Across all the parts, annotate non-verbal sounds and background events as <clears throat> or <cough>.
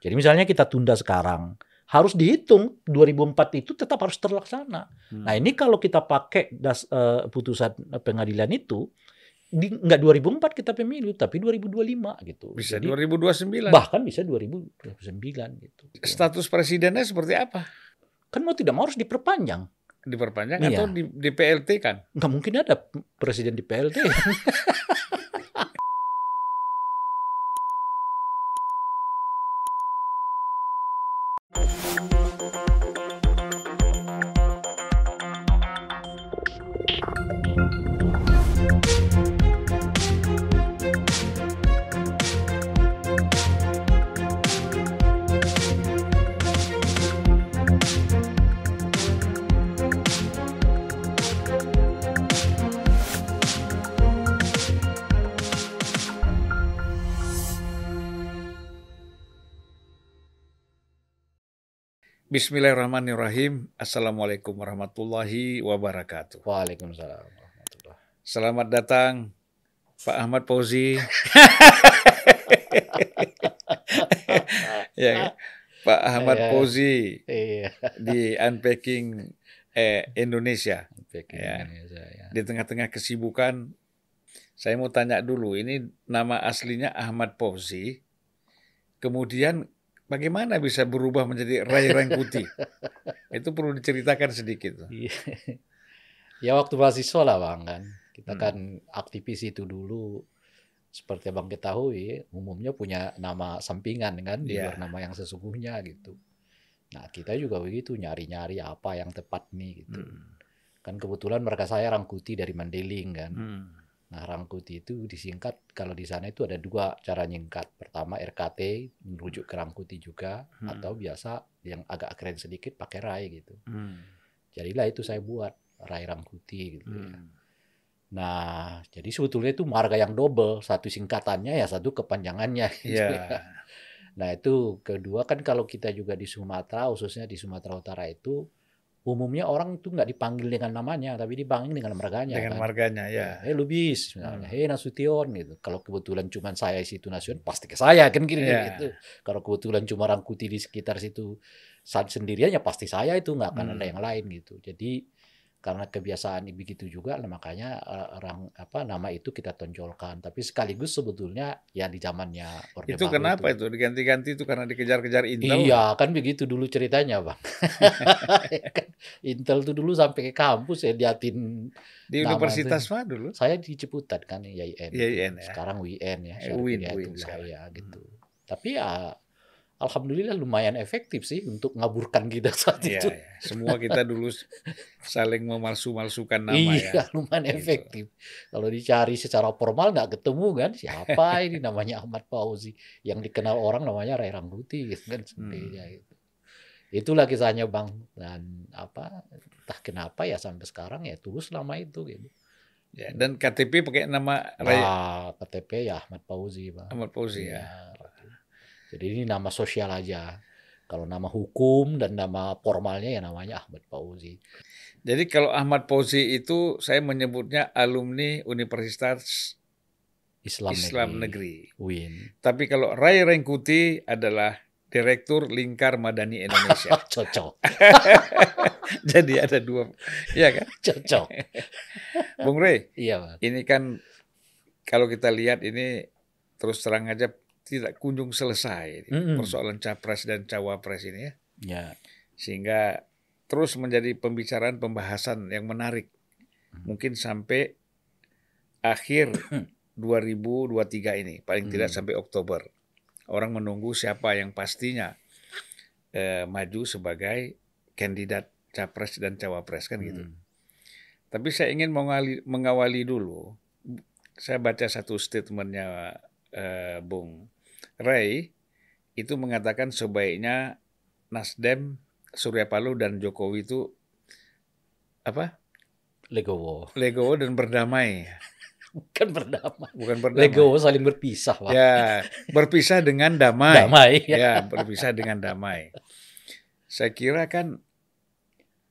Jadi misalnya kita tunda sekarang, harus dihitung 2004 itu tetap harus terlaksana. Hmm. Nah ini kalau kita pakai das, eh, putusan pengadilan itu, di, nggak 2004 kita pemilu, tapi 2025 gitu. bisa Jadi, 2029. bahkan bisa 2029 gitu. Status presidennya seperti apa? Kan mau tidak mau harus diperpanjang. Diperpanjang Iya. atau di, di PLT kan? Nggak mungkin ada presiden di PLT. <laughs> Bismillahirrahmanirrahim. Assalamualaikum warahmatullahi wabarakatuh. Waalaikumsalam. warahmatullahi. Selamat datang Pak Ahmad Fauzi. <laughs> ya? Pak Ahmad Ya. Fauzi Iya. di Unpacking eh, Indonesia. Packing Ya. Indonesia, ya. Di tengah-tengah kesibukan, saya mau tanya dulu, ini nama aslinya Ahmad Fauzi. Kemudian bagaimana bisa berubah menjadi Rai Rangkuti? Itu perlu diceritakan sedikit. Iya. ya waktu mahasiswa lah bang kan. Kita Hmm. kan aktivis itu dulu seperti abang ketahui umumnya punya nama sampingan kan di Iya. luar nama yang sesungguhnya gitu. Nah kita juga begitu nyari-nyari apa yang tepat nih gitu. Hmm. Kan kebetulan mereka saya Rangkuti dari Mandeling kan. Hmm. Nah Rangkuti itu disingkat kalau di sana itu ada dua cara nyingkat. Pertama RKT merujuk ke Rangkuti juga Hmm. atau biasa yang agak keren sedikit pakai Rai gitu. Hmm. Jadilah itu saya buat Rai Rangkuti gitu ya. Hmm. Nah, jadi sebetulnya itu marga yang double, satu singkatannya ya satu kepanjangannya. <laughs> gitu Iya. ya. Nah itu kedua kan kalau kita juga di Sumatera, khususnya di Sumatera Utara itu umumnya orang tuh nggak dipanggil dengan namanya, tapi dipanggil dengan marganya. Dengan kan. marganya ya. Hei Lubis, misalnya. Hmm. Hei Nasution gitu. Kalau kebetulan cuma saya situ Nasution, pasti ke saya kan gini Iya. gitu. Kalau kebetulan cuma Rangkuti di sekitar situ saat sendirian ya pasti saya itu nggak akan ada Hmm. yang lain gitu. Jadi karena kebiasaan begitu juga, nah makanya eh, orang apa nama itu kita tonjolkan. Tapi sekaligus sebetulnya ya di zamannya Orde Itu Baru kenapa itu diganti-ganti itu karena dikejar-kejar Intel? Iya, kan begitu dulu ceritanya, Bang. <laughs> Kan Intel tuh dulu sampai ke kampus ya liatin Di universitas mana dulu? saya di Ciputat kan YIN. YIN ya. Sekarang WIN ya. Eh, UIN, UIN ya gitu. Tapi ya alhamdulillah lumayan efektif sih untuk ngaburkan kita <laughs> saat Iya, itu. iya. Semua kita dulu saling memalsu-malsukan nama iya, ya. lumayan Gitu. efektif. Kalau dicari secara formal nggak ketemu kan siapa ini namanya Ahmad Fauzi yang dikenal orang namanya Rai Rangkuti gitu kan Hmm. gitu. Itulah kisahnya Bang dan apa entah kenapa ya sampai sekarang ya tulus lama itu gitu. Ya, dan KTP pakai nama Ray Nah, KTP ya Ahmad Fauzi Bang. Ahmad Fauzi ya. Iya. Jadi ini nama sosial aja. Kalau nama hukum dan nama formalnya ya namanya Ahmad Fauzi. Jadi kalau Ahmad Fauzi itu saya menyebutnya alumni Universitas Islam, Islam Negeri. Negeri. Win. Tapi kalau Ray Rengkuti adalah Direktur Lingkar Madani Indonesia. <laughs> Cocok. <laughs> Jadi ada dua, ya kan? <laughs> Cocok. Bung Ray, iya, Bang. ini kan kalau kita lihat ini terus terang aja tidak kunjung selesai Mm-mm. persoalan capres dan cawapres ini ya, Ya. sehingga terus menjadi pembicaraan pembahasan yang menarik, Hmm. mungkin sampai akhir <coughs> 2023 ini, paling tidak Hmm. sampai Oktober. Orang menunggu siapa yang pastinya eh, maju sebagai kandidat capres dan cawapres kan gitu. Hmm. Tapi saya ingin mengawali, mengawali dulu. Saya baca satu statementnya eh, Bung Ray itu mengatakan sebaiknya Nasdem, Surya Paloh dan Jokowi itu apa? Legowo. Legowo dan berdamai, Bukan berdamai. bukan berdamai. Legowo saling berpisah, Pak. Ya, berpisah dengan damai. Damai. Ya, berpisah dengan damai. Saya kira kan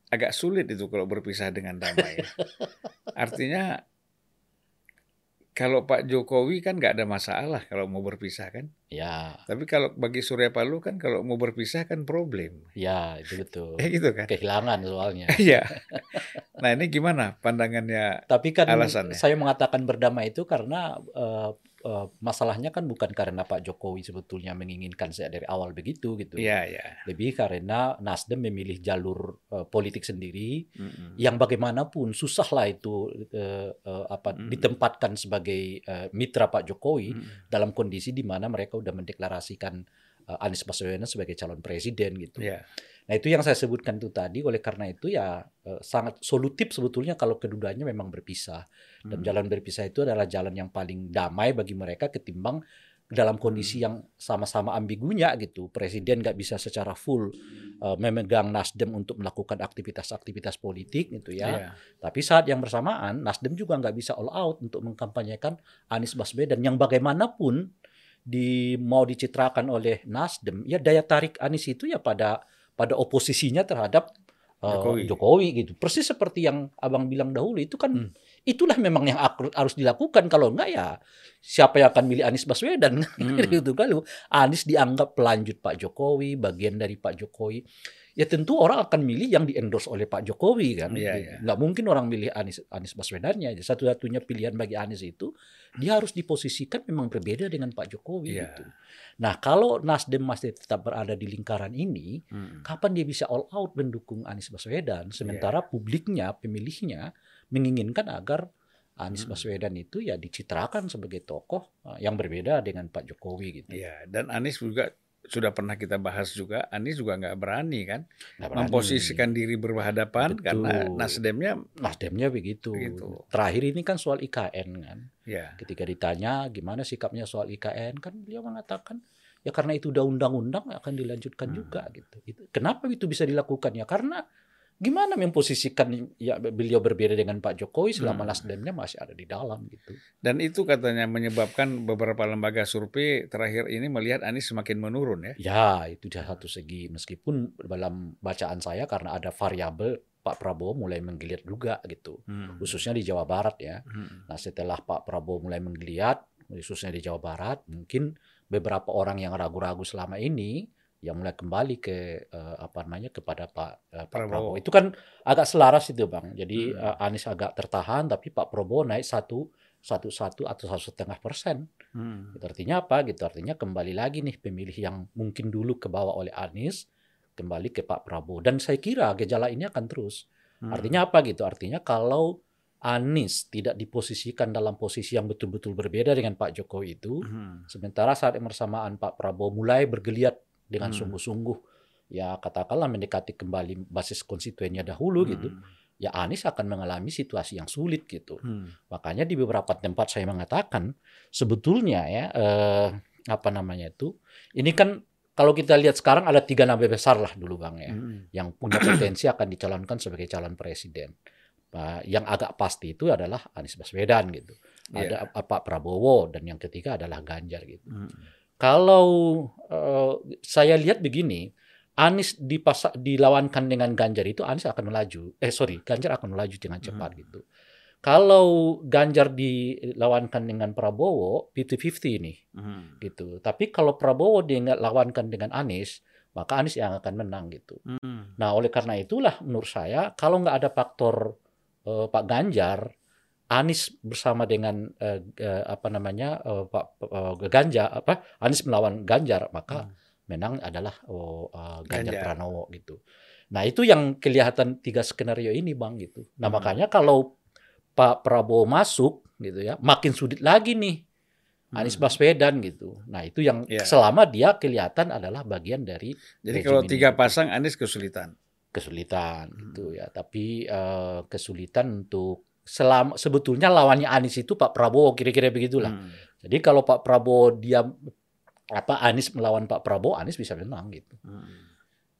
agak sulit itu kalau berpisah dengan damai. Artinya kalau Pak Jokowi kan nggak ada masalah kalau mau berpisah kan. Ya, Tapi kalau bagi Surya Paloh kan kalau mau berpisah kan problem. ya itu betul. Eh <laughs> gitu kan. Kehilangan soalnya. <laughs> Iya. nah ini gimana pandangannya? Tapi kan Alasannya. saya mengatakan berdamai itu karena eh, eh, masalahnya kan bukan karena Pak Jokowi sebetulnya menginginkan saya dari awal begitu gitu. Iya ya. Lebih karena Nasdem memilih jalur eh, politik sendiri Mm-mm. yang bagaimanapun susahlah itu eh, eh, apa Mm. ditempatkan sebagai eh, mitra Pak Jokowi Mm-mm. dalam kondisi di mana mereka udah mendeklarasikan eh, Anies Baswedan sebagai calon presiden gitu. Iya. Nah itu yang saya sebutkan itu tadi. Oleh karena itu ya eh, sangat solutif sebetulnya kalau keduanya memang berpisah. Dan Mm. jalan berpisah itu adalah jalan yang paling damai bagi mereka ketimbang dalam Hmm. kondisi yang sama-sama ambigunya gitu. Presiden nggak bisa secara full eh, memegang Nasdem untuk melakukan aktivitas-aktivitas politik gitu ya. Iya. Tapi saat yang bersamaan Nasdem juga nggak bisa all out untuk mengkampanyekan Anies Baswedan yang bagaimanapun di mau dicitrakan oleh Nasdem ya daya tarik Anies itu ya pada pada oposisinya terhadap uh, Jokowi. Jokowi. gitu. Persis seperti yang Abang bilang dahulu itu kan Hmm. itulah memang yang harus dilakukan kalau enggak ya siapa yang akan milih Anies Baswedan <laughs> Hmm. gitu kalau Anies dianggap pelanjut Pak Jokowi, bagian dari Pak Jokowi. Ya tentu orang akan milih yang diendorse oleh Pak Jokowi kan. Iya, Gitu. iya. Nggak mungkin orang milih Anies Anies Baswedannya. Satu-satunya pilihan bagi Anies itu dia harus diposisikan memang berbeda dengan Pak Jokowi Iya. gitu. Nah, kalau Nasdem masih tetap berada di lingkaran ini, Mm. kapan dia bisa all out mendukung Anies Baswedan sementara Iya. publiknya, pemilihnya menginginkan agar Anies Hmm. Baswedan itu ya dicitrakan sebagai tokoh uh, yang berbeda dengan Pak Jokowi gitu. Iya. Dan Anies juga sudah pernah kita bahas juga. Anies juga nggak berani kan Nggak berani. memposisikan diri berhadapan Betul. karena Nasdemnya Nasdemnya begitu. Begitu. Terakhir ini kan soal IKN kan. Ya Ketika ditanya gimana sikapnya soal IKN kan beliau mengatakan ya karena itu udah undang-undang akan dilanjutkan Hmm. juga gitu. Itu, kenapa itu bisa dilakukan ya? Karena gimana memposisikan ya beliau berbeda dengan Pak Jokowi selama Hmm. Nasdemnya masih ada di dalam gitu. dan itu katanya menyebabkan beberapa lembaga survei terakhir ini melihat Anies semakin menurun ya. Ya, itu dari satu segi. Meskipun dalam bacaan saya karena ada variabel Pak Prabowo mulai menggeliat juga gitu. Hmm. Khususnya di Jawa Barat ya. Hmm. Nah, setelah Pak Prabowo mulai menggeliat, khususnya di Jawa Barat, mungkin beberapa orang yang ragu-ragu selama ini yang mulai kembali ke eh, apa namanya kepada Pak, eh, Pak Prabowo. Prabowo. Itu kan agak selaras itu, Bang. Jadi Hmm. eh, Anies agak tertahan, tapi Pak Prabowo naik satu satu satu atau satu setengah persen. Hmm. Itu artinya apa? Gitu artinya kembali lagi nih pemilih yang mungkin dulu kebawa oleh Anies kembali ke Pak Prabowo. Dan saya kira gejala ini akan terus. Hmm. Artinya apa gitu? Artinya kalau Anies tidak diposisikan dalam posisi yang betul-betul berbeda dengan Pak Jokowi itu, Hmm. sementara saat yang bersamaan Pak Prabowo mulai bergeliat dengan Hmm. sungguh-sungguh, ya katakanlah mendekati kembali basis konstituennya dahulu gitu, Hmm. ya Anies akan mengalami situasi yang sulit gitu. Hmm. Makanya di beberapa tempat saya mengatakan sebetulnya ya eh, apa namanya itu, ini kan kalau kita lihat sekarang ada tiga nama besar lah dulu bang ya Hmm. yang punya potensi akan dicalonkan sebagai calon presiden. Nah, yang agak pasti itu adalah Anies Baswedan gitu. Ada Iya. Pak Prabowo dan yang ketiga adalah Ganjar gitu. Hmm. Kalau eh, saya lihat begini, Anies dipasa, dilawankan dengan Ganjar itu Anies akan melaju. Eh sorry, Ganjar akan melaju dengan cepat Hmm. gitu. Kalau Ganjar dilawankan dengan Prabowo, 50-50 ini Hmm. gitu. Tapi kalau Prabowo dilawankan dengan Anies, maka Anies yang akan menang gitu. Hmm. Nah, oleh karena itulah menurut saya kalau nggak ada faktor eh, Pak Ganjar, Anies bersama dengan eh, eh, apa namanya eh, Pak eh, Ganjar apa Anies melawan Ganjar, maka Hmm. menang adalah oh, eh, Ganjar, Ganjar. Pranowo gitu. Nah, itu yang kelihatan tiga skenario ini, Bang gitu. Nah, Hmm. makanya kalau Pak Prabowo masuk gitu ya, makin sulit lagi nih Anies Hmm. Baswedan gitu. Nah, itu yang Iya. selama dia kelihatan adalah bagian dari Jadi kalau tiga gitu pasang Anies kesulitan. kesulitan Hmm. gitu ya. Tapi eh, kesulitan untuk selama sebetulnya lawannya Anies itu Pak Prabowo kira-kira begitulah. Hmm. Jadi kalau Pak Prabowo dia apa Anies melawan Pak Prabowo, Anies bisa menang gitu. Hmm.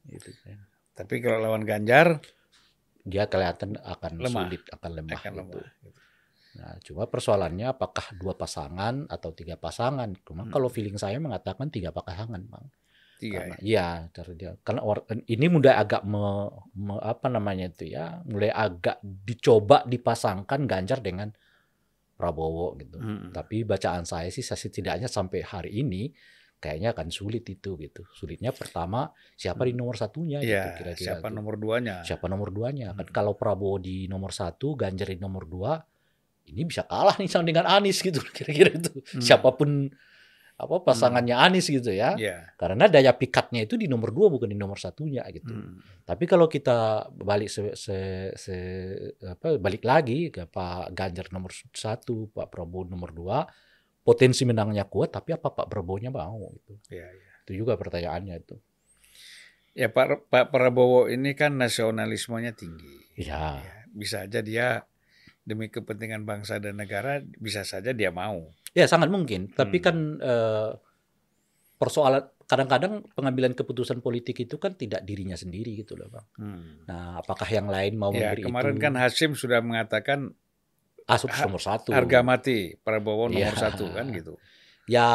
Gitu kan. Tapi kalau lawan Ganjar Dia kelihatan akan Lemah. sulit, akan lemah akan gitu. lemah. Nah, cuma persoalannya apakah dua pasangan atau tiga pasangan? Cuma Hmm. kalau feeling saya mengatakan tiga pasangan, Bang. Tiga Karena, ya. iya, karena or- ini mulai agak me- me- apa namanya itu ya, mulai agak dicoba dipasangkan Ganjar dengan Prabowo gitu. Mm. Tapi bacaan saya sih setidaknya sampai hari ini kayaknya akan sulit itu gitu. Sulitnya pertama siapa di nomor satunya gitu Iya, kira-kira. siapa tuh. nomor duanya? siapa nomor duanya kan Hmm. kalau Prabowo di nomor satu Ganjar di nomor dua ini bisa kalah nih sama dengan Anies gitu kira-kira itu Hmm. siapa pun apa pasangannya Anies gitu ya Iya. karena daya pikatnya itu di nomor dua bukan di nomor satunya gitu Mm. tapi kalau kita balik se, se- se- apa balik lagi ke Pak Ganjar nomor satu Pak Prabowo nomor dua potensi menangnya kuat tapi apa Pak Prabowo-nya mau gitu Iya, iya. itu juga pertanyaannya itu Ya Pak Pak Prabowo ini kan nasionalismenya tinggi. ya Ya, bisa aja dia demi kepentingan bangsa dan negara bisa saja dia mau. Ya sangat mungkin, tapi Hmm. kan eh, persoalan kadang-kadang pengambilan keputusan politik itu kan tidak dirinya sendiri gitu loh bang. Hmm. Nah apakah yang lain mau Ya memberi kemarin itu? kan Hashim sudah mengatakan Asuk ha- nomor satu. harga mati Prabowo nomor Iya. satu kan gitu. Ya,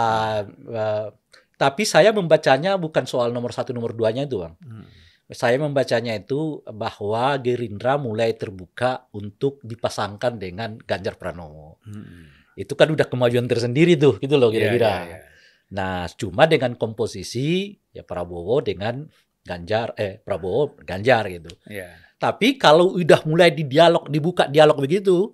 eh, tapi saya membacanya bukan soal nomor satu nomor duanya itu bang. Hmm. Saya membacanya itu bahwa Gerindra mulai terbuka untuk dipasangkan dengan Ganjar Pranowo. Hmm. Itu kan udah kemajuan tersendiri tuh, gitu loh Iya, kira-kira. iya, iya. Nah, cuma dengan komposisi ya Prabowo dengan Ganjar, eh Prabowo Ganjar gitu. Iya. Tapi kalau udah mulai di dialog, dibuka dialog begitu,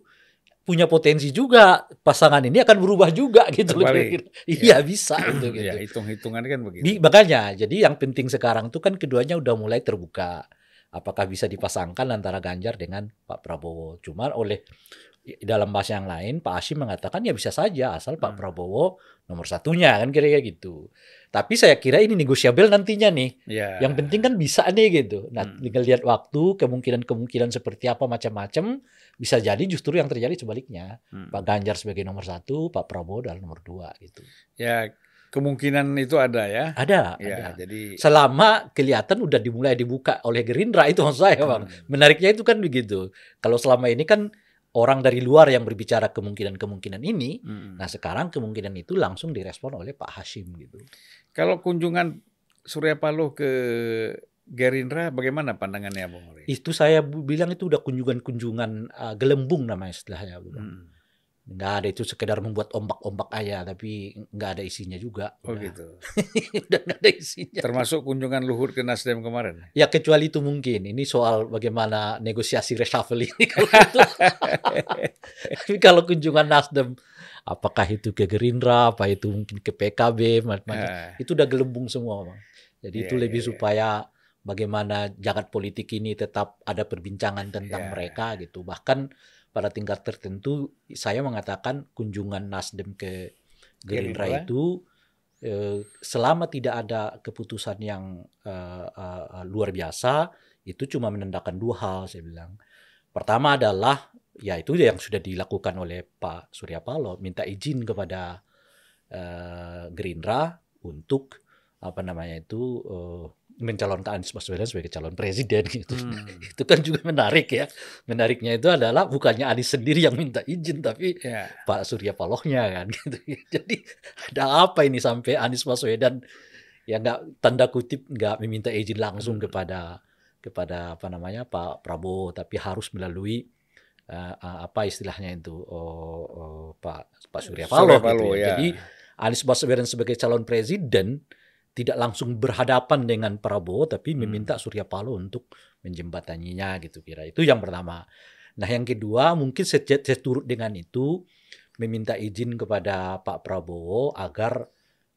punya potensi juga pasangan ini akan berubah juga <laughs> gitu loh. Kira-kira. Iya bisa <clears throat> gitu gitu. Ya, hitung-hitungan kan begitu. Di- makanya, jadi yang penting sekarang itu kan keduanya udah mulai terbuka. Apakah bisa dipasangkan antara Ganjar dengan Pak Prabowo? Cuma oleh dalam bahasa yang lain Pak Hashim mengatakan ya bisa saja asal Pak Hmm. Prabowo nomor satunya kan kira-kira gitu. Tapi saya kira ini negosiabel nantinya nih. Ya. Yang penting kan bisa nih gitu. Nah, Hmm. tinggal lihat waktu, kemungkinan-kemungkinan seperti apa macam-macam. Bisa jadi justru yang terjadi sebaliknya. Hmm. Pak Ganjar sebagai nomor satu, Pak Prabowo dalam nomor dua gitu. Ya kemungkinan itu ada ya. Ada, Ya, ada. jadi Selama kelihatan udah dimulai dibuka oleh Gerindra itu maksud saya bang. Hmm. Menariknya itu kan begitu. Kalau selama ini kan orang dari luar yang berbicara kemungkinan-kemungkinan ini, Hmm. nah sekarang kemungkinan itu langsung direspon oleh Pak Hashim gitu. Kalau kunjungan Surya Paloh ke Gerindra bagaimana pandangannya Bung Ori? Itu saya bilang itu udah kunjungan-kunjungan uh, gelembung namanya istilahnya. Bang. Hmm. Nggak ada itu sekedar membuat ombak-ombak aja, tapi nggak ada isinya juga. Oh gitu. <laughs> udah nggak ada isinya. Termasuk kunjungan Luhut ke Nasdem kemarin. Ya kecuali itu mungkin. Ini soal bagaimana negosiasi reshuffle ini. <laughs> Kalau itu. <laughs> Tapi kalau kunjungan Nasdem, apakah itu ke Gerindra, apa itu mungkin ke PKB, macam-macam. Ah, Itu udah gelembung semua, Bang. Jadi Iya, itu lebih iya, iya. supaya bagaimana jagat politik ini tetap ada perbincangan tentang Iya. mereka gitu. Bahkan pada tingkat tertentu saya mengatakan kunjungan Nasdem ke Gerindra, Gerindra. itu eh, selama tidak ada keputusan yang eh, eh, eh, luar biasa itu cuma menandakan dua hal saya bilang. Pertama adalah ya itu yang sudah dilakukan oleh Pak Surya Paloh minta izin kepada eh, Gerindra untuk apa namanya itu eh, mencalonkan Anies Baswedan sebagai calon presiden gitu. Hmm. <laughs> Itu kan juga menarik ya. Menariknya itu adalah bukannya Anies sendiri yang minta izin tapi Ya, Pak Surya Palohnya kan <laughs> gitu. Jadi ada apa ini sampai Anies Baswedan ya nggak tanda kutip nggak meminta izin langsung Hmm. kepada kepada apa namanya Pak Prabowo tapi harus melalui eh, apa istilahnya itu oh, oh, Pak Pak Surya Surya Paloh, gitu Paloh, ya. ya. Jadi Anies Baswedan sebagai calon presiden tidak langsung berhadapan dengan Prabowo tapi Hmm. meminta Surya Paloh untuk menjembataninya gitu kira. Itu yang pertama. Nah, yang kedua mungkin seturut dengan itu meminta izin kepada Pak Prabowo agar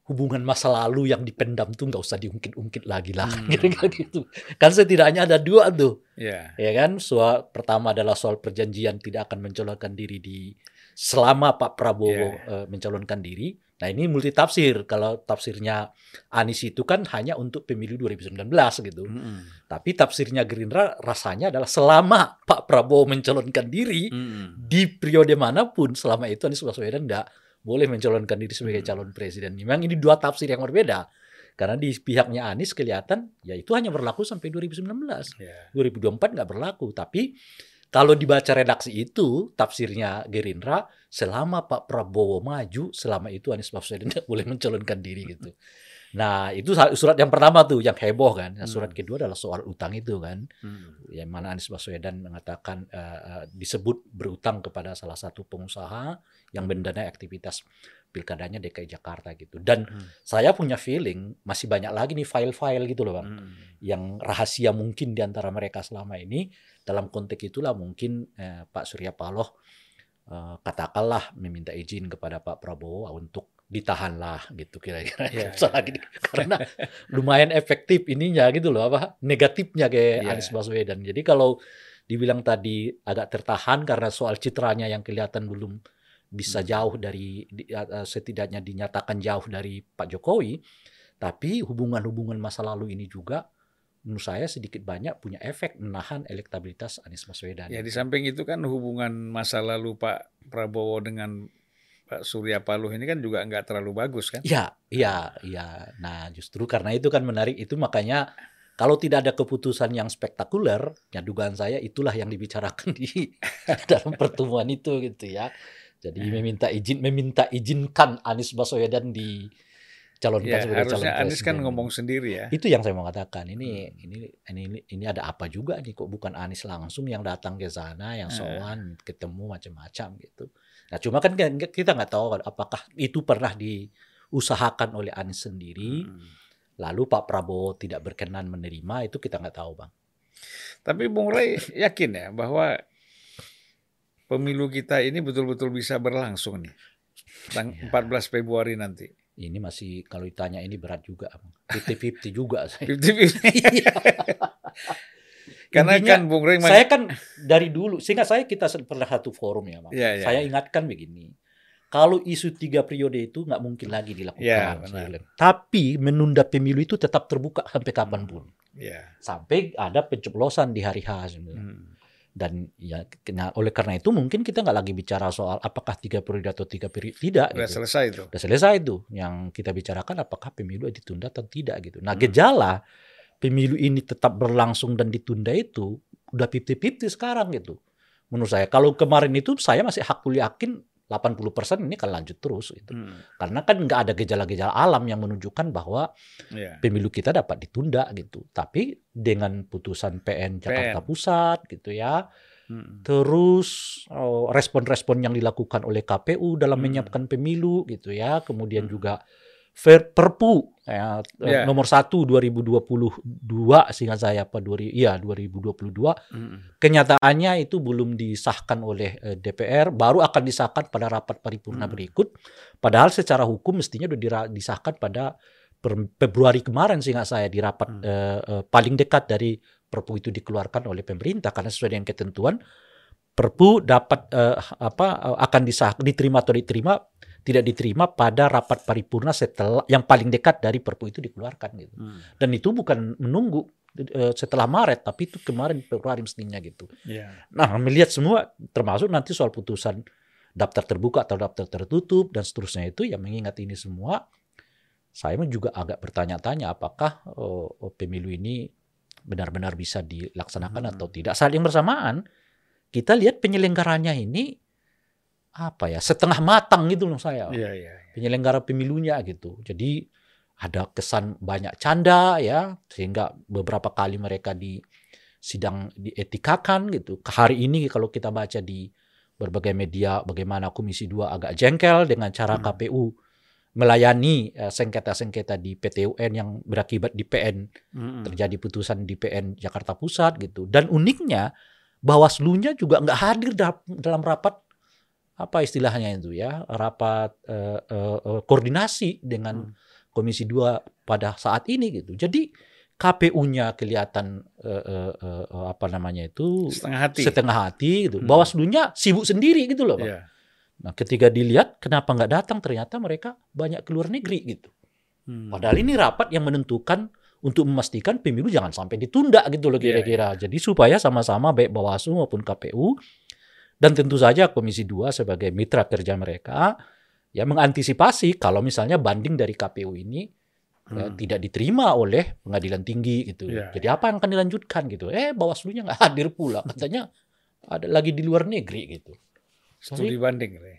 hubungan masa lalu yang dipendam tuh nggak usah diungkit-ungkit lagi lah Hmm. <laughs> kira-kira gitu. Kan setidaknya ada dua tuh ya. ya kan soal pertama adalah soal perjanjian tidak akan mencalonkan diri di selama Pak Prabowo eh, mencalonkan diri. Nah ini multi tafsir. Kalau tafsirnya Anies itu kan hanya untuk pemilu 2019 gitu. Hmm. Tapi tafsirnya Gerindra rasanya adalah selama Pak Prabowo mencalonkan diri Hmm. di periode mana pun selama itu Anies Baswedan tidak boleh mencalonkan diri sebagai Hmm. calon presiden. Memang ini dua tafsir yang berbeda. Karena di pihaknya Anies kelihatan ya itu hanya berlaku sampai 2019. Ya. 2024 nggak berlaku. Tapi kalau dibaca redaksi itu, tafsirnya Gerindra, selama Pak Prabowo maju, selama itu Anies Baswedan <laughs> tidak boleh mencalonkan diri gitu. Nah, itu surat yang pertama tuh yang heboh kan. Nah, surat Hmm. kedua adalah soal utang itu kan. Hmm. Yang mana Anies Baswedan mengatakan eh, disebut berutang kepada salah satu pengusaha yang mendanai aktivitas pilkadanya DKI Jakarta gitu. Dan Hmm. saya punya feeling masih banyak lagi nih file-file gitu loh, Bang. Hmm. Yang rahasia mungkin di antara mereka selama ini. Dalam konteks itulah mungkin eh, Pak Surya Paloh eh, katakanlah meminta izin kepada Pak Prabowo untuk ditahanlah gitu kira-kira <laughs> Selagi di- <laughs> karena lumayan efektif ininya gitu loh apa negatifnya ke Iya. Anies Baswedan jadi kalau dibilang tadi agak tertahan karena soal citranya yang kelihatan belum bisa Hmm. jauh dari setidaknya dinyatakan jauh dari Pak Jokowi tapi hubungan-hubungan masa lalu ini juga menurut saya sedikit banyak punya efek menahan elektabilitas Anies Baswedan. Ya di samping itu kan hubungan masa lalu Pak Prabowo dengan Pak Surya Paloh ini kan juga nggak terlalu bagus kan? Iya, iya, iya. Nah, justru karena itu kan menarik itu makanya kalau tidak ada keputusan yang spektakuler, ya dugaan saya itulah yang dibicarakan di <laughs> dalam pertemuan itu gitu ya. Jadi meminta izin, meminta izinkan Anies Baswedan dicalonkan Ya sebagai calon presiden. Anies kan ngomong sendiri ya. Itu yang saya mau katakan. Ini Hmm. ini ini ini ada apa juga nih kok bukan Anies langsung yang datang ke sana, yang Eh. sowan, ketemu macam-macam gitu. Nah, cuma kan kita nggak tahu apakah itu pernah diusahakan oleh Anies sendiri, Hmm. lalu Pak Prabowo tidak berkenan menerima itu kita nggak tahu, Bang. Tapi Bung Ray yakin ya bahwa pemilu kita ini betul-betul bisa berlangsung nih. Tang Ya. 14 Februari nanti. Ini masih kalau ditanya ini berat juga. 50-50 juga <laughs> saya. 50-50. Iya. Karena Intinya, kan Bung saya kan dari dulu, sehingga saya kita pernah satu forum ya, Bang. Iya, iya. Saya ingatkan begini, kalau isu tiga periode itu nggak mungkin lagi dilakukan. Iya, benar. bilang. Tapi menunda pemilu itu tetap terbuka sampai kapan pun. ya. Sampai ada pencoblosan di hari H. sebenarnya. Hmm. Dan ya, kena- oleh karena itu mungkin kita nggak lagi bicara soal apakah tiga periode atau tiga periode tidak. Udah gitu. selesai itu. Udah selesai itu. Yang kita bicarakan apakah pemilu ditunda atau tidak gitu. Nah Hmm. gejala pemilu ini tetap berlangsung dan ditunda itu udah 50-50 sekarang gitu. Menurut saya. Kalau kemarin itu saya masih hakul yakin 80% ini akan lanjut terus gitu. Hmm. Karena kan nggak ada gejala-gejala alam yang menunjukkan bahwa Ya. pemilu kita dapat ditunda gitu. Tapi dengan putusan PN Jakarta PN. Pusat gitu ya, Hmm. terus oh, respon-respon yang dilakukan oleh KPU dalam Hmm. menyiapkan pemilu gitu ya, kemudian Hmm. juga Perpu ya, eh, Ya. nomor 1 2022 seingat saya apa 2000 iya 2022 Hmm. kenyataannya itu belum disahkan oleh eh, DPR baru akan disahkan pada rapat paripurna Hmm. berikut padahal secara hukum mestinya sudah disahkan pada Februari kemarin seingat saya di rapat Hmm. eh, eh, paling dekat dari Perpu itu dikeluarkan oleh pemerintah karena sesuai dengan ketentuan Perpu dapat eh, apa eh, akan disah diterima atau diterima tidak diterima pada rapat paripurna setelah yang paling dekat dari Perpu itu dikeluarkan gitu Hmm. dan itu bukan menunggu eh, setelah Maret tapi itu kemarin Februari mestinya gitu Ya. Nah, melihat semua termasuk nanti soal putusan daftar terbuka atau daftar tertutup dan seterusnya itu yang mengingat ini semua saya juga agak bertanya-tanya apakah oh, oh, pemilu ini benar-benar bisa dilaksanakan Hmm. atau tidak. Saat yang bersamaan kita lihat penyelenggaranya ini apa ya setengah matang gitu loh saya Iya, iya. penyelenggara pemilunya gitu. Jadi ada kesan banyak canda ya sehingga beberapa kali mereka di sidang dietikakan gitu. Hari ini kalau kita baca di berbagai media bagaimana Komisi 2 agak jengkel dengan cara Hmm. KPU melayani eh, sengketa-sengketa di PTUN yang berakibat di PN Hmm. terjadi putusan di PN Jakarta Pusat gitu. Dan uniknya Bawaslu-nya juga nggak hadir da- dalam rapat apa istilahnya itu ya rapat eh, eh, eh, koordinasi dengan Hmm. Komisi 2 pada saat ini gitu. Jadi KPU-nya kelihatan eh, eh, eh, eh, apa namanya itu Setengah hati. setengah hati gitu. Hmm. Bawaslu-nya sibuk sendiri gitu loh, Pak. Iya. Nah, ketika dilihat kenapa nggak datang ternyata mereka banyak keluar negeri gitu. Hmm. Padahal ini rapat yang menentukan untuk memastikan pemilu jangan sampai ditunda gitu loh Iya, kira-kira. Jadi supaya sama-sama baik Bawaslu maupun KPU dan tentu saja Komisi 2 sebagai mitra kerja mereka ya mengantisipasi kalau misalnya banding dari KPU ini ya, Hmm. tidak diterima oleh pengadilan tinggi gitu. Iya, Jadi apa yang akan dilanjutkan gitu? Eh Bawaslu-nya nggak hadir pula katanya ada lagi di luar negeri gitu. Studi banding. Ray.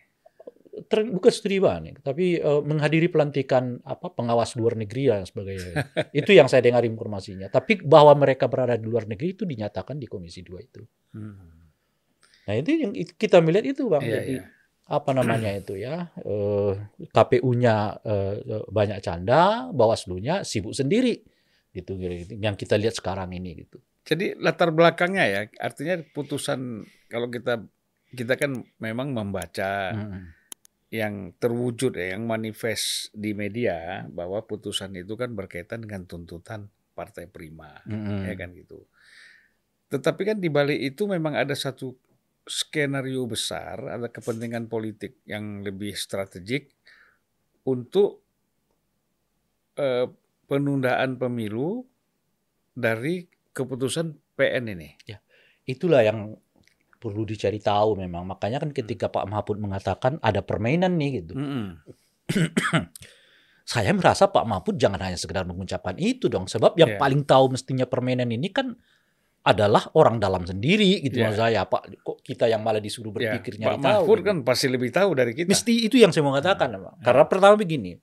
ter, bukan studi banding, tapi uh, menghadiri pelantikan apa pengawas luar negeri dan sebagainya. <laughs> itu yang saya dengar informasinya. Tapi bahwa mereka berada di luar negeri itu dinyatakan di Komisi 2 itu. Hmm. Nah itu yang kita melihat itu bang. Yeah, Jadi yeah. apa namanya itu ya uh, KPU-nya uh, banyak canda, Bawaslu-nya sibuk sendiri gitu, gitu. Yang kita lihat sekarang ini gitu. Jadi latar belakangnya ya, artinya putusan kalau kita kita kan memang membaca hmm. yang terwujud ya, yang manifest di media bahwa putusan itu kan berkaitan dengan tuntutan partai prima, hmm. ya kan gitu. Tetapi kan di balik itu memang ada satu skenario besar, ada kepentingan politik yang lebih strategik untuk uh, penundaan pemilu dari keputusan PN ini. Ya, itulah yang perlu dicari tahu memang. Makanya kan ketika Pak Mahfud mengatakan ada permainan nih gitu. Mm -hmm. <clears throat> Saya merasa Pak Mahfud jangan hanya sekedar mengucapkan itu dong. Sebab yang yeah. paling tahu mestinya permainan ini kan adalah orang dalam sendiri gitu yeah. maksud saya Pak kok kita yang malah disuruh ya, berpikir yeah. Pak Mahfud gitu. kan pasti lebih tahu dari kita mesti itu yang saya mau katakan hmm. karena pertama begini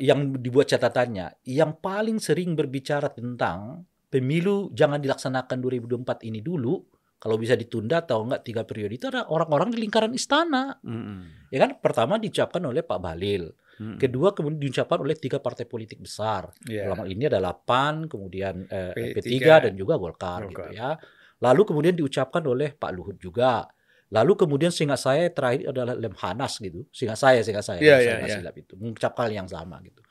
yang dibuat catatannya yang paling sering berbicara tentang pemilu jangan dilaksanakan 2024 ini dulu kalau bisa ditunda atau enggak tiga periode itu ada orang-orang di lingkaran istana hmm. ya kan pertama diucapkan oleh Pak Balil Hmm. Kedua kemudian diucapkan oleh tiga partai politik besar. Yeah. Dalam hal ini adalah PAN, kemudian eh, P3, P3 dan juga Golkar, Golkar gitu ya. Lalu kemudian diucapkan oleh Pak Luhut juga. Lalu kemudian singkat saya terakhir adalah Lemhanas gitu. Singkat saya, singkat saya, yeah, saya yeah, silap itu mengucapkan yang sama gitu.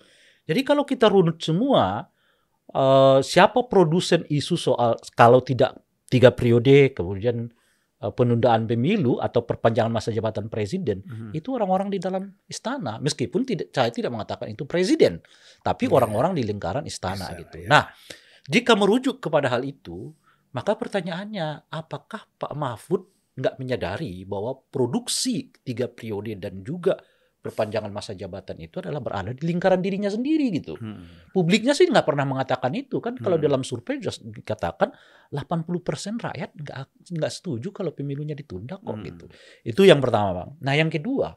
Jadi kalau kita runut semua uh, siapa produsen isu soal kalau tidak tiga periode kemudian Eh, penundaan pemilu atau perpanjangan masa jabatan presiden hmm. itu orang-orang di dalam istana meskipun tidak saya tidak mengatakan itu presiden tapi iya. orang-orang yeah. di lingkaran istana Bisa, gitu. Yeah. Nah, jika merujuk kepada hal itu, maka pertanyaannya apakah Pak Mahfud nggak menyadari bahwa produksi tiga periode dan juga perpanjangan masa jabatan itu adalah berada di lingkaran dirinya sendiri gitu. Hmm. Publiknya sih nggak pernah mengatakan itu kan. Hmm. Kalau dalam survei just dikatakan 80% rakyat nggak nggak setuju kalau pemilunya ditunda kok hmm. gitu. Itu yang pertama bang. Nah yang kedua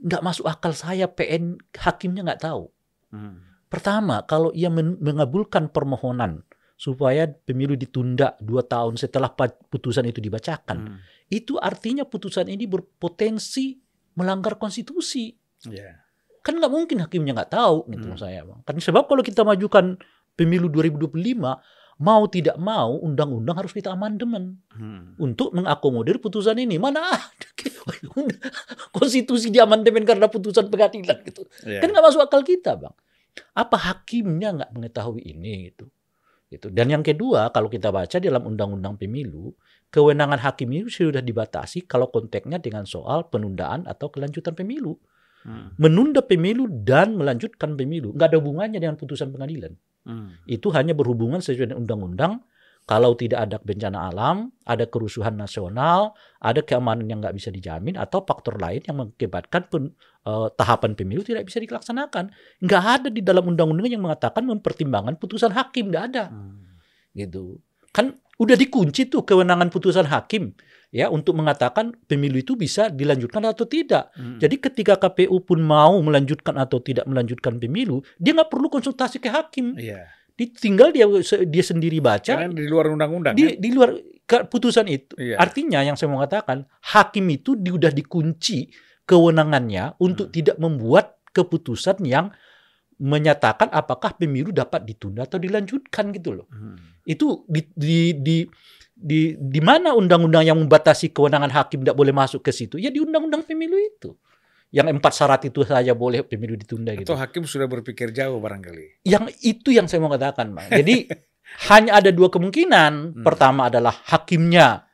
nggak masuk akal saya PN hakimnya nggak tahu. Hmm. Pertama kalau ia mengabulkan permohonan supaya pemilu ditunda dua tahun setelah putusan itu dibacakan, hmm. itu artinya putusan ini berpotensi melanggar konstitusi. Yeah. Kan nggak mungkin hakimnya nggak tahu gitu hmm. saya bang. Kan sebab kalau kita majukan pemilu 2025 mau tidak mau undang-undang harus kita amandemen hmm. untuk mengakomodir putusan ini. Mana <laughs> konstitusi di amandemen karena putusan pengadilan gitu. Yeah. Kan nggak masuk akal kita bang. Apa hakimnya nggak mengetahui ini gitu? Gitu. Dan yang kedua, kalau kita baca dalam undang-undang pemilu, kewenangan hakim itu sudah dibatasi kalau konteksnya dengan soal penundaan atau kelanjutan pemilu. Hmm. Menunda pemilu dan melanjutkan pemilu nggak ada hubungannya dengan putusan pengadilan. Hmm. Itu hanya berhubungan sesuai dengan undang-undang. Kalau tidak ada bencana alam, ada kerusuhan nasional, ada keamanan yang nggak bisa dijamin, atau faktor lain yang mengakibatkan pen, uh, tahapan pemilu tidak bisa dilaksanakan. Nggak ada di dalam undang-undang yang mengatakan mempertimbangkan putusan hakim, nggak ada. Hmm. Gitu. Kan udah dikunci tuh kewenangan putusan hakim ya untuk mengatakan pemilu itu bisa dilanjutkan atau tidak. Hmm. Jadi ketika KPU pun mau melanjutkan atau tidak melanjutkan pemilu, dia nggak perlu konsultasi ke hakim. Yeah. Tinggal dia dia sendiri baca. Karena di luar undang-undang. Di, kan? di luar putusan itu. Yeah. Artinya yang saya mau katakan, hakim itu sudah dikunci kewenangannya untuk hmm. tidak membuat keputusan yang menyatakan apakah pemilu dapat ditunda atau dilanjutkan gitu loh. Hmm. Itu di di di di, di mana undang-undang yang membatasi kewenangan hakim tidak boleh masuk ke situ? Ya di undang-undang pemilu itu. Yang empat syarat itu saja boleh pemilu ditunda gitu. Atau hakim sudah berpikir jauh barangkali. Yang itu yang saya mau katakan, Bang. Jadi <laughs> hanya ada dua kemungkinan. Hmm. Pertama adalah hakimnya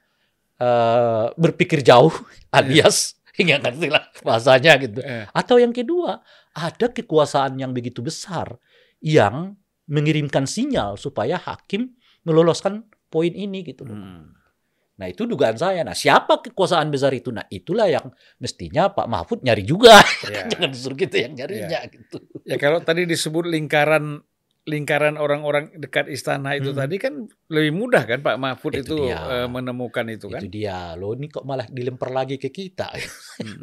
uh, berpikir jauh alias hingga <laughs> ngerti lah bahasanya gitu. Eh. Atau yang kedua, ada kekuasaan yang begitu besar yang mengirimkan sinyal supaya hakim meloloskan poin ini gitu Hmm. Nah itu dugaan saya. Nah siapa kekuasaan besar itu? Nah itulah yang mestinya Pak Mahfud nyari juga. Ya. <laughs> Jangan disuruh kita yang nyarinya ya. gitu. Ya kalau tadi disebut lingkaran lingkaran orang-orang dekat istana itu Hmm. tadi kan lebih mudah kan Pak Mahfud Itu itu, dia. eh, menemukan itu kan. Itu dia. Loh ini kok malah dilempar lagi ke kita. <laughs> Hmm.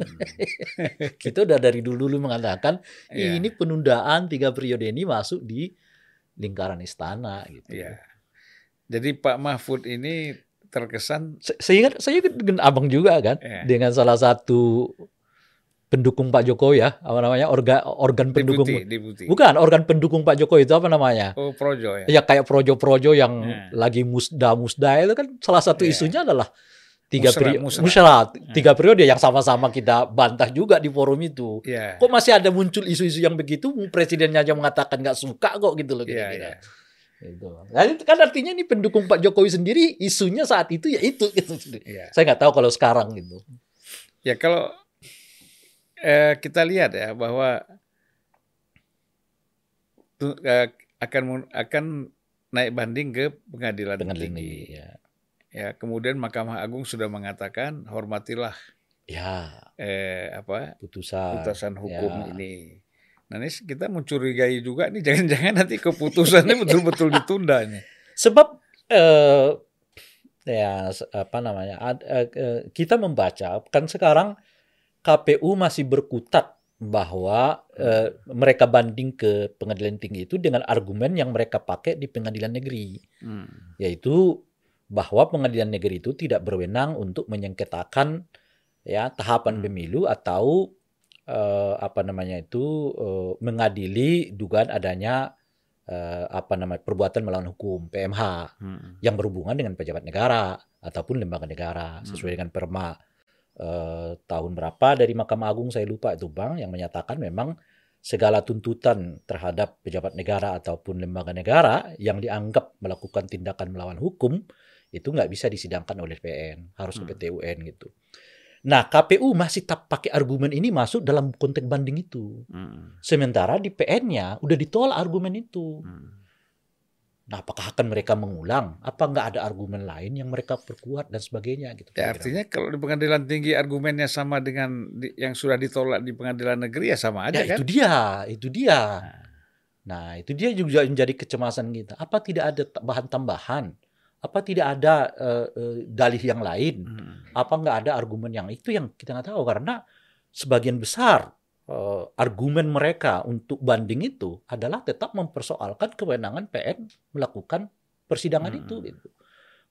kita udah dari dulu-dulu mengatakan Iya. ini penundaan tiga periode ini masuk di lingkaran istana gitu. Iya. Jadi Pak Mahfud ini terkesan Se- Saya saya dengan abang juga kan Iya. dengan salah satu pendukung Pak Jokowi ya apa namanya organ organ pendukung deputi, deputi. bukan organ pendukung Pak Jokowi itu apa namanya Oh, Projo ya. ya kayak projo-projo yang Ya. lagi musda musda itu kan salah satu Ya. isunya adalah tiga periode musrah, tiga periode yang sama-sama kita bantah juga di forum itu Iya. kok masih ada muncul isu-isu yang begitu presidennya aja mengatakan nggak suka kok gitu loh kira-kira iya. Gitu. Nah, itu kan artinya ini pendukung Pak Jokowi sendiri isunya saat itu ya itu gitu. Iya. Saya nggak tahu kalau sekarang gitu. Ya kalau eh, kita lihat ya bahwa eh, akan akan naik banding ke pengadilan, Pengadilan tinggi. ya. Ya, kemudian Mahkamah Agung sudah mengatakan hormatilah Ya, eh, apa putusan. putusan hukum ya. ini. Nah, ini kita mencurigai juga nih <laughs> jangan-jangan nanti keputusannya betul-betul ditunda nih. Sebab eh ya apa namanya? ad- eh, eh, kita membaca kan sekarang KPU masih berkutat bahwa eh, mereka banding ke pengadilan tinggi itu dengan argumen yang mereka pakai di pengadilan negeri. Hmm. yaitu bahwa pengadilan negeri itu tidak berwenang untuk menyengketakan ya tahapan Hmm. pemilu atau eh, apa namanya itu eh, mengadili dugaan adanya eh, apa namanya perbuatan melawan hukum PMH Hmm. yang berhubungan dengan pejabat negara ataupun lembaga negara Hmm. sesuai dengan Perma eh, tahun berapa dari Mahkamah Agung saya lupa itu Bang yang menyatakan memang segala tuntutan terhadap pejabat negara ataupun lembaga negara yang dianggap melakukan tindakan melawan hukum itu nggak bisa disidangkan oleh PN harus ke Hmm. PT UN gitu. Nah KPU masih tak pakai argumen ini masuk dalam konteks banding itu. Hmm. Sementara di PN-nya udah ditolak argumen itu. Hmm. Nah, apakah akan mereka mengulang? Apa nggak ada argumen lain yang mereka perkuat dan sebagainya gitu? Ya, artinya kalau di pengadilan tinggi argumennya sama dengan di- yang sudah ditolak di pengadilan negeri ya sama aja ya kan? itu dia, itu dia. Nah, itu dia juga menjadi kecemasan kita. Apa tidak ada bahan tambahan? Apa tidak ada eh, eh, dalih yang lain? Hmm. Apa nggak ada argumen yang itu yang kita nggak tahu karena sebagian besar eh, argumen mereka untuk banding itu adalah tetap mempersoalkan kewenangan PN melakukan persidangan Hmm. itu gitu.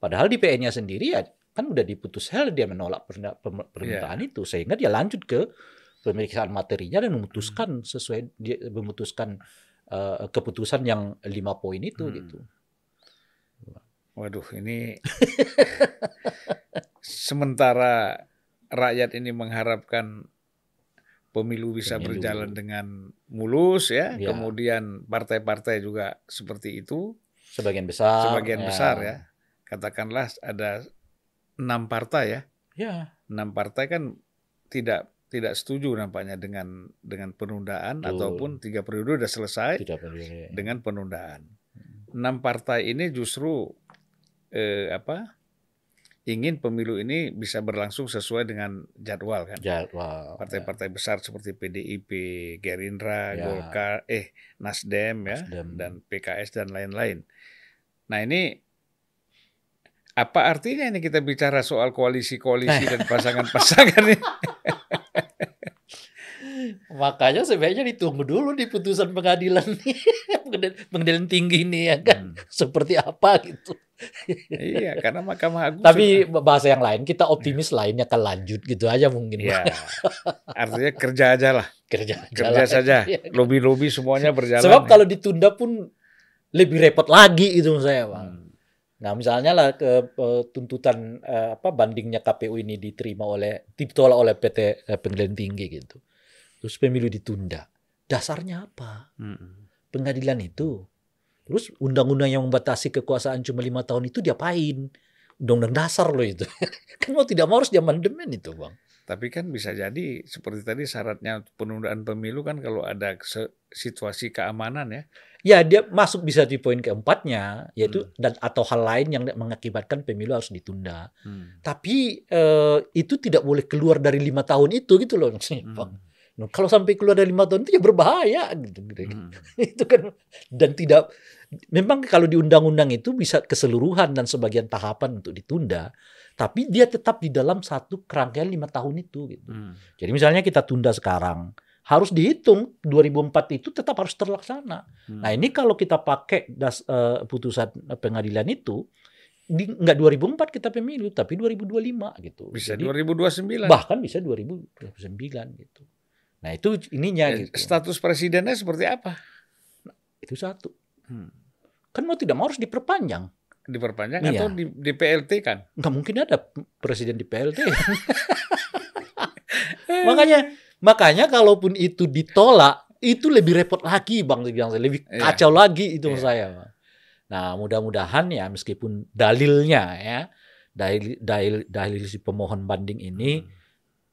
Padahal di PN-nya sendiri ya kan udah diputus hal dia menolak permintaan itu sehingga dia lanjut ke pemeriksaan materinya dan memutuskan sesuai dia memutuskan eh, keputusan yang lima poin itu Hmm. gitu. Waduh, ini <laughs> sementara rakyat ini mengharapkan pemilu bisa Pemilu. berjalan dengan mulus ya, Ya. kemudian partai-partai juga seperti itu, Sebagian besar. sebagian besar ya. Katakanlah ada enam partai ya, Ya, enam partai kan tidak tidak setuju nampaknya dengan dengan penundaan Betul. ataupun tiga periode sudah selesai tidak perlu. dengan penundaan. Enam partai ini justru eh, apa ingin pemilu ini bisa berlangsung sesuai dengan jadwal kan. jadwal. Partai-partai besar seperti PDIP, Gerindra, Ya. Golkar, eh Nasdem ya Nasdem. dan PKS dan lain-lain. Nah ini apa artinya ini kita bicara soal koalisi-koalisi dan <laughs> pasangan-pasangan ini? <laughs> Makanya sebaiknya ditunggu dulu di putusan pengadilan nih. <laughs> Pengadilan- pengadilan tinggi nih ya kan. Hmm. Seperti apa gitu. Iya, karena Mahkamah Agung Tapi bahasa yang lain kita optimis lainnya akan lanjut gitu aja mungkin. ya <laughs> artinya kerja aja lah. Kerja, kerja jalan. saja. Iya. Lobi-lobi semuanya berjalan. Sebab kalau ditunda pun lebih repot lagi itu saya, Bang. Hmm. Nah, misalnya lah ke eh, tuntutan eh, apa bandingnya KPU ini diterima oleh ditolak oleh PT eh, Pengadilan Tinggi gitu. Terus pemilu ditunda. Dasarnya apa? Hmm. Pengadilan itu. Terus undang-undang yang membatasi kekuasaan cuma lima tahun itu diapain? Undang-undang dasar loh itu. <laughs> kan mau tidak mau harus diamandemen itu, Bang. Tapi kan bisa jadi seperti tadi syaratnya penundaan pemilu kan kalau ada situasi keamanan ya. Ya, dia masuk bisa di poin keempatnya, yaitu Hmm. dan atau hal lain yang mengakibatkan pemilu harus ditunda. Hmm. Tapi eh, itu tidak boleh keluar dari lima tahun itu gitu loh maksudnya, Bang. Nah, kalau sampai keluar dari lima tahun itu ya berbahaya gitu. Hmm. <laughs> itu kan dan tidak memang kalau di undang-undang itu bisa keseluruhan dan sebagian tahapan untuk ditunda, tapi dia tetap di dalam satu kerangkaian lima tahun itu. Gitu. Hmm. Jadi misalnya kita tunda sekarang, harus dihitung 2004 itu tetap harus terlaksana. Hmm. Nah ini kalau kita pakai das, eh, putusan pengadilan itu, di, nggak 2004 kita pemilu, tapi 2025 gitu. Bisa Jadi, 2029. bahkan bisa 2029 gitu. Nah itu ininya Eh, gitu. Status presidennya seperti apa? Itu satu. Hmm. Kan mau tidak mau harus diperpanjang. Diperpanjang Iya. atau di, di PLT kan? nggak mungkin ada presiden di PLT. <laughs> <laughs> makanya makanya kalaupun itu ditolak itu lebih repot lagi bang saya lebih Iya. kacau lagi itu menurut Iya. saya. Nah mudah-mudahan ya meskipun dalilnya ya dalil dalil dalil si pemohon banding ini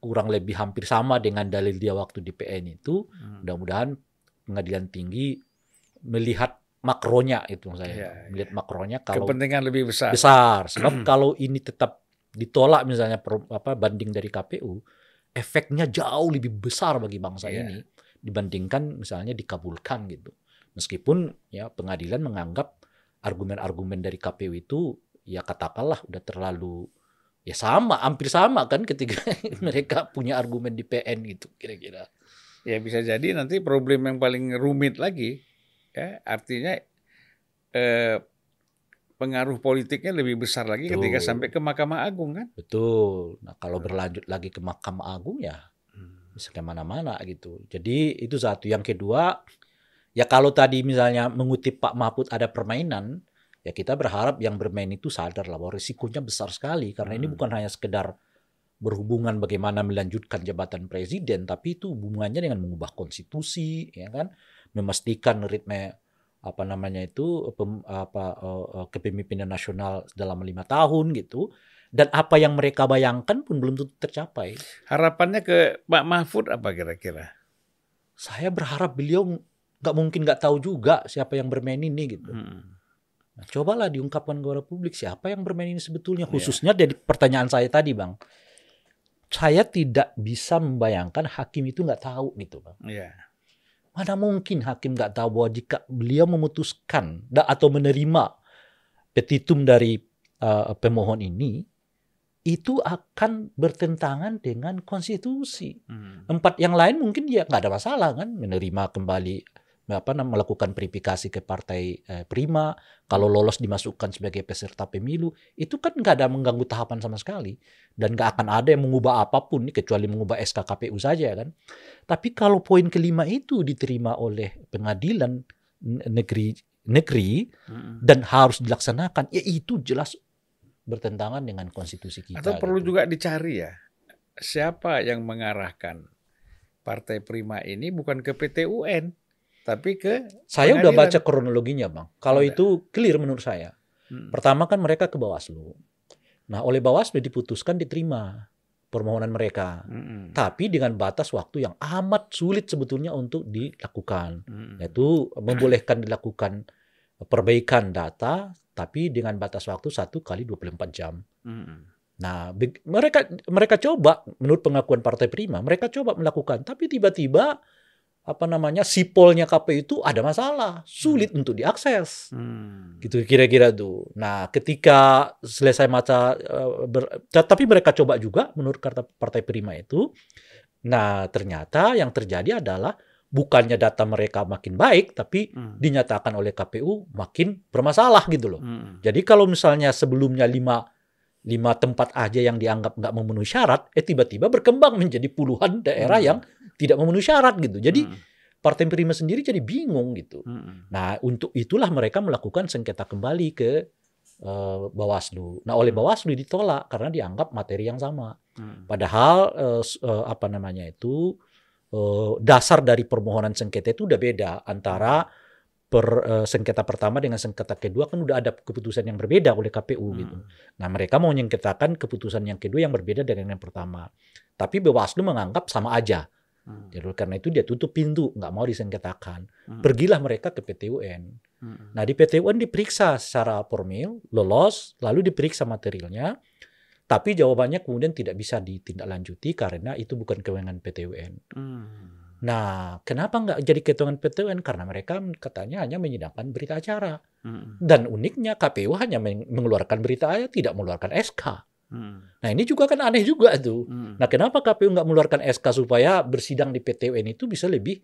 kurang lebih hampir sama dengan dalil dia waktu di PN itu Hmm. mudah-mudahan pengadilan tinggi melihat makronya itu saya Iya, melihat makronya kalau Kepentingan lebih besar. besar sebab kalau ini tetap ditolak misalnya per- apa banding dari KPU efeknya jauh lebih besar bagi bangsa Iya. ini dibandingkan misalnya dikabulkan gitu meskipun ya pengadilan menganggap argumen-argumen dari KPU itu ya katakanlah udah terlalu ya sama hampir sama kan ketika <laughs> mereka punya argumen di PN gitu kira-kira Ya bisa jadi nanti problem yang paling rumit lagi, ya artinya eh, pengaruh politiknya lebih besar lagi ketika Betul. sampai ke Mahkamah Agung kan? betul nah kalau berlanjut lagi ke Mahkamah Agung ya bisa ke mana-mana gitu. Jadi itu satu. Yang kedua, ya kalau tadi misalnya mengutip Pak Mahfud ada permainan, ya kita berharap yang bermain itu sadar lah bahwa risikonya besar sekali karena ini Hmm. bukan hanya sekedar berhubungan bagaimana melanjutkan jabatan presiden, tapi itu hubungannya dengan mengubah konstitusi, ya kan, memastikan ritme apa namanya itu pem- apa eh, eh, kepemimpinan nasional dalam lima tahun gitu dan apa yang mereka bayangkan pun belum tentu tercapai. Harapannya ke Pak Mahfud apa kira-kira? saya berharap beliau nggak mungkin nggak tahu juga siapa yang bermain ini gitu. Hmm. Nah, cobalah diungkapkan kepada publik siapa yang bermain ini sebetulnya. Iya. Khususnya dari pertanyaan saya tadi, bang. Saya tidak bisa membayangkan hakim itu nggak tahu gitu, bang. Iya. Mana mungkin hakim nggak tahu bahwa jika beliau memutuskan atau menerima petitum dari uh, pemohon ini, itu akan bertentangan dengan konstitusi. Hmm. Empat yang lain mungkin dia nggak ada masalah kan menerima kembali apa melakukan verifikasi ke partai eh, prima kalau lolos dimasukkan sebagai peserta pemilu itu kan nggak ada mengganggu tahapan sama sekali dan nggak akan ada yang mengubah apa pun kecuali mengubah SK KPU saja kan tapi kalau poin kelima itu diterima oleh pengadilan negeri negeri Hmm. dan harus dilaksanakan ya itu jelas bertentangan dengan konstitusi kita Atau perlu gitu. juga dicari ya, siapa yang mengarahkan Partai Prima ini bukan ke PT UN, tapi ke Saya udah Pengadilan. baca kronologinya, Bang. Kalau itu clear menurut saya. Hmm. Pertama kan mereka ke Bawaslu. Nah, oleh Bawaslu diputuskan diterima permohonan mereka. Hmm. Tapi dengan batas waktu yang amat sulit sebetulnya untuk dilakukan. Hmm. Yaitu membolehkan dilakukan perbaikan data, tapi dengan batas waktu 1 kali 24 jam. Hmm. Nah, mereka mereka coba menurut pengakuan Partai Prima, mereka coba melakukan, tapi tiba-tiba apa namanya sipolnya KPU itu ada masalah, sulit untuk diakses. Hmm. Gitu kira-kira tuh. Nah, ketika selesai masa eh, ber- tapi mereka coba juga menurut kata Partai Prima itu. Nah, ternyata yang terjadi adalah bukannya data mereka makin baik, tapi Hmm. dinyatakan oleh KPU makin bermasalah gitu loh. Hmm. Jadi kalau misalnya sebelumnya lima lima tempat aja yang dianggap nggak memenuhi syarat, eh tiba-tiba berkembang menjadi puluhan daerah Hmm. yang tidak memenuhi syarat gitu. Jadi Hmm. Partai Prima sendiri jadi bingung gitu. Hmm. Nah untuk itulah mereka melakukan sengketa kembali ke eh, Bawaslu. Nah oleh Hmm. Bawaslu ditolak karena dianggap materi yang sama. Hmm. Padahal s- eh, apa namanya itu eh, dasar dari permohonan sengketa itu udah beda antara per eh, sengketa pertama dengan sengketa kedua kan udah ada keputusan yang berbeda oleh KPU gitu. Hmm. Nah mereka mau menyengketakan keputusan yang kedua yang berbeda dengan yang pertama. Tapi Bawaslu menganggap sama aja. Hmm. Jadi karena itu dia tutup pintu, nggak mau disengketakan. Hmm. Pergilah mereka ke PT UN. Hmm. Nah di PT UN diperiksa secara formil, lolos, lalu diperiksa materialnya. Tapi jawabannya kemudian tidak bisa ditindaklanjuti karena itu bukan kewenangan PTUN. Hmm. Nah, kenapa nggak jadi kewenangan PTUN? Karena mereka katanya hanya menyidangkan berita acara. Hmm. Dan uniknya KPU hanya meng- mengeluarkan berita acara, tidak mengeluarkan SK. Hmm. Nah ini juga kan aneh juga tuh. Hmm. Nah kenapa KPU nggak mengeluarkan SK supaya bersidang di PTUN itu bisa lebih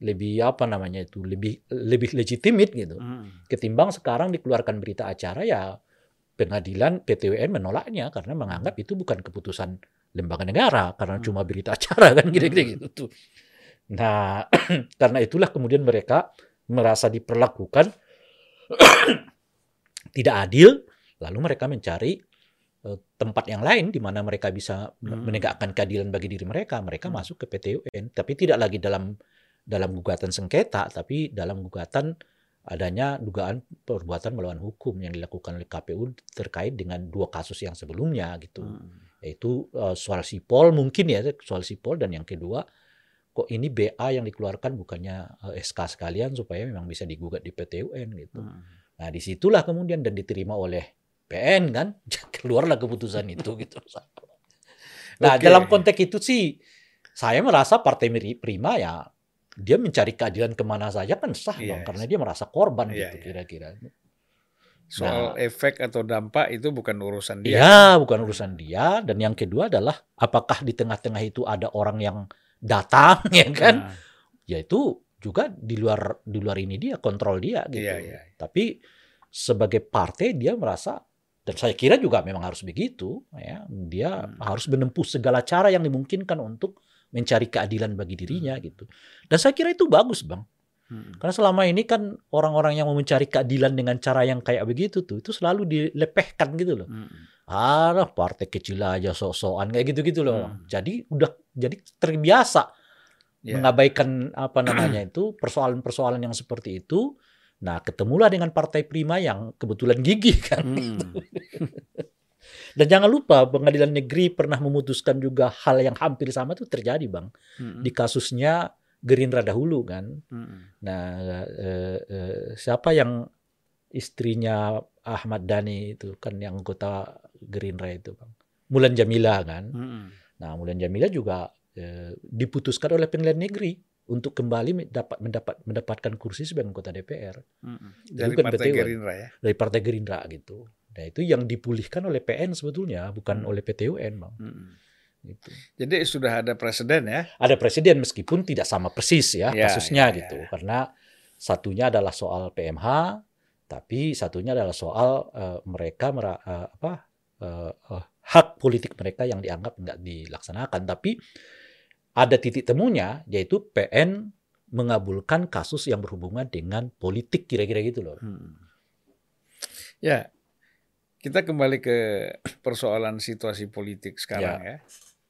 lebih apa namanya itu lebih lebih legitimate gitu. Hmm. Ketimbang sekarang dikeluarkan berita acara ya pengadilan PTUN menolaknya karena menganggap itu bukan keputusan lembaga negara karena Hmm. cuma berita acara kan kira-kira gitu tuh. Nah <clears throat> karena itulah kemudian mereka merasa diperlakukan <clears throat> tidak adil lalu mereka mencari tempat yang lain di mana mereka bisa Hmm. menegakkan keadilan bagi diri mereka mereka Hmm. masuk ke PTUN tapi tidak lagi dalam dalam gugatan sengketa tapi dalam gugatan adanya dugaan perbuatan melawan hukum yang dilakukan oleh KPU terkait dengan dua kasus yang sebelumnya gitu Hmm. yaitu eh, soal sipol mungkin ya soal sipol dan yang kedua kok ini BA yang dikeluarkan bukannya eh, SK sekalian supaya memang bisa digugat di PTUN gitu Hmm. Nah, di situlah kemudian dan diterima oleh PN kan, <laughs> keluarlah keputusan itu <laughs> gitu. Nah, Oke. dalam konteks itu sih, saya merasa Partai Prima ya dia mencari keadilan ke mana saja kan sah Iya. bang, karena dia merasa korban Iya, gitu iya. kira-kira. Soal efek atau dampak itu bukan urusan dia. Ya, bukan urusan dia. Dan yang kedua adalah apakah di tengah-tengah itu ada orang yang datang <laughs> ya kan? Nah, ya itu juga di luar di luar ini dia kontrol dia gitu. Iya, iya. Tapi sebagai partai dia merasa dan saya kira juga memang harus begitu ya. Dia Hmm. harus menempuh segala cara yang dimungkinkan untuk mencari keadilan bagi dirinya gitu. Dan saya kira itu bagus, Bang. hmm. Karena selama ini kan orang-orang yang mau mencari keadilan dengan cara yang kayak begitu tuh itu selalu dilepehkan gitu loh. Hmm. Ah, partai kecil aja sok-sokan kayak gitu-gitu loh. Hmm. Jadi udah jadi terbiasa Ya. mengabaikan apa namanya itu persoalan-persoalan yang seperti itu. Nah, ketemulah dengan Partai Prima yang kebetulan gigih kan. Hmm. <laughs> Dan jangan lupa pengadilan negeri pernah memutuskan juga hal yang hampir sama itu terjadi, Bang. Hmm. Di kasusnya Gerindra dahulu kan. Hmm. Nah, eh, eh, siapa yang istrinya Ahmad Dhani itu kan yang anggota Gerindra itu, Bang. Mulan Jamila kan. Hmm. Nah, Mulan Jamila juga eh, diputuskan oleh pengadilan negeri untuk kembali mendapat mendapat mendapatkan kursi sebagai anggota DPR Hmm. Dari kan Partai PTUN. Gerindra ya. dari Partai Gerindra gitu. Nah, itu yang dipulihkan oleh PN sebetulnya, bukan Hmm. oleh PTUN, Bang. Hmm. Gitu. Jadi sudah ada presiden ya. Ada presiden meskipun tidak sama persis ya, Ya, kasusnya ya, gitu. ya. Karena satunya adalah soal PMH, tapi satunya adalah soal eh, mereka mera- eh, apa eh, eh, hak politik mereka yang dianggap nggak dilaksanakan. Tapi ada titik temunya yaitu PN mengabulkan kasus yang berhubungan dengan politik kira-kira gitu loh. Hmm. Ya, kita kembali ke persoalan situasi politik sekarang ya,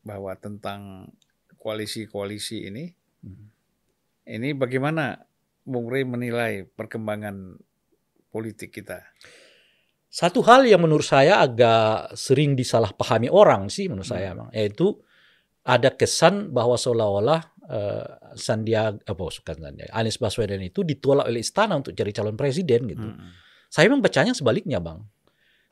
bahwa tentang koalisi-koalisi ini, Hmm. ini bagaimana Bung Rey menilai perkembangan politik kita? Satu hal yang menurut saya agak sering disalahpahami orang sih menurut saya, Hmm. Bang, yaitu ada kesan bahwa seolah-olah eh, Sandiaga, apa bukan Sandiaga, Anies Baswedan itu ditolak oleh istana untuk jadi calon presiden gitu. Hmm. Saya membacanya sebaliknya, Bang.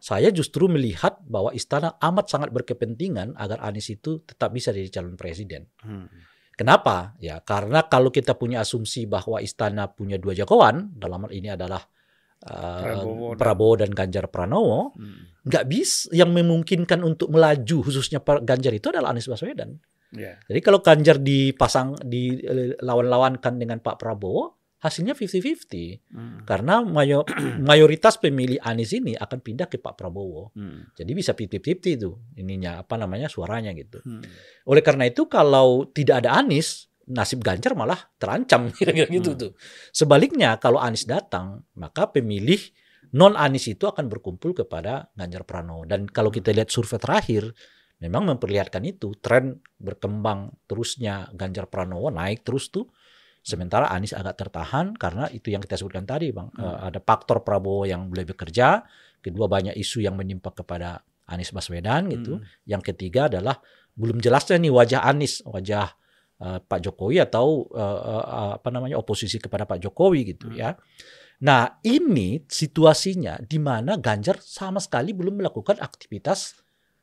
Saya justru melihat bahwa istana amat sangat berkepentingan agar Anies itu tetap bisa jadi calon presiden. Hmm. Kenapa? Ya, karena kalau kita punya asumsi bahwa istana punya dua jagoan, dalam hal ini adalah eh, Prabowo dan- Prabowo dan Ganjar Pranowo, Hmm. nggak bisa yang memungkinkan untuk melaju khususnya Ganjar itu adalah Anies Baswedan. Ya. Jadi kalau Ganjar dipasang di lawan-lawankan dengan Pak Prabowo, hasilnya 50-50 Hmm. karena mayo- <clears throat> mayoritas pemilih Anies ini akan pindah ke Pak Prabowo. Hmm. Jadi bisa 50-50 itu ininya apa namanya suaranya gitu. Hmm. Oleh karena itu kalau tidak ada Anies, nasib Ganjar malah terancam <laughs> kira-kira gitu Hmm. tuh. Sebaliknya kalau Anies datang, maka pemilih non Anies itu akan berkumpul kepada Ganjar Pranowo. Dan kalau kita lihat survei terakhir, memang memperlihatkan itu tren berkembang terusnya Ganjar Pranowo naik terus tuh. Sementara Anies agak tertahan karena itu yang kita sebutkan tadi, bang. Hmm. Eh, ada faktor Prabowo yang mulai bekerja, kedua banyak isu yang menyimpang kepada Anies Baswedan gitu. Hmm. Yang ketiga adalah belum jelasnya nih wajah Anies, wajah eh, Pak Jokowi atau eh, eh, apa namanya oposisi kepada Pak Jokowi gitu Hmm. ya. Nah ini situasinya di mana Ganjar sama sekali belum melakukan aktivitas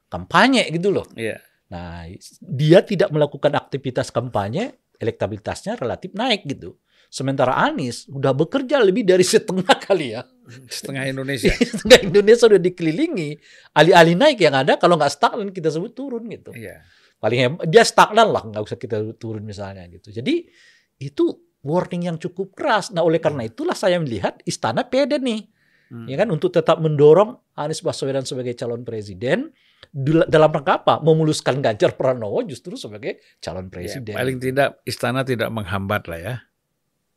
kampanye gitu loh. Iya. Nah, dia tidak melakukan aktivitas kampanye, elektabilitasnya relatif naik gitu. Sementara Anies udah bekerja lebih dari <laughs> setengah kali ya. Setengah Indonesia. <laughs> setengah Indonesia udah dikelilingi. Alih-alih naik yang ada kalau nggak stagnan kita sebut turun gitu. Iya. Paling hebat, dia stagnan lah nggak usah kita turun misalnya gitu. Jadi itu warning yang cukup keras. Nah oleh karena itulah saya melihat istana pede nih, Hmm. ya kan untuk tetap mendorong Anies Baswedan sebagai calon presiden dalam rangka apa? Memuluskan Ganjar Pranowo justru sebagai calon Ya, presiden. paling tidak istana tidak menghambat lah ya.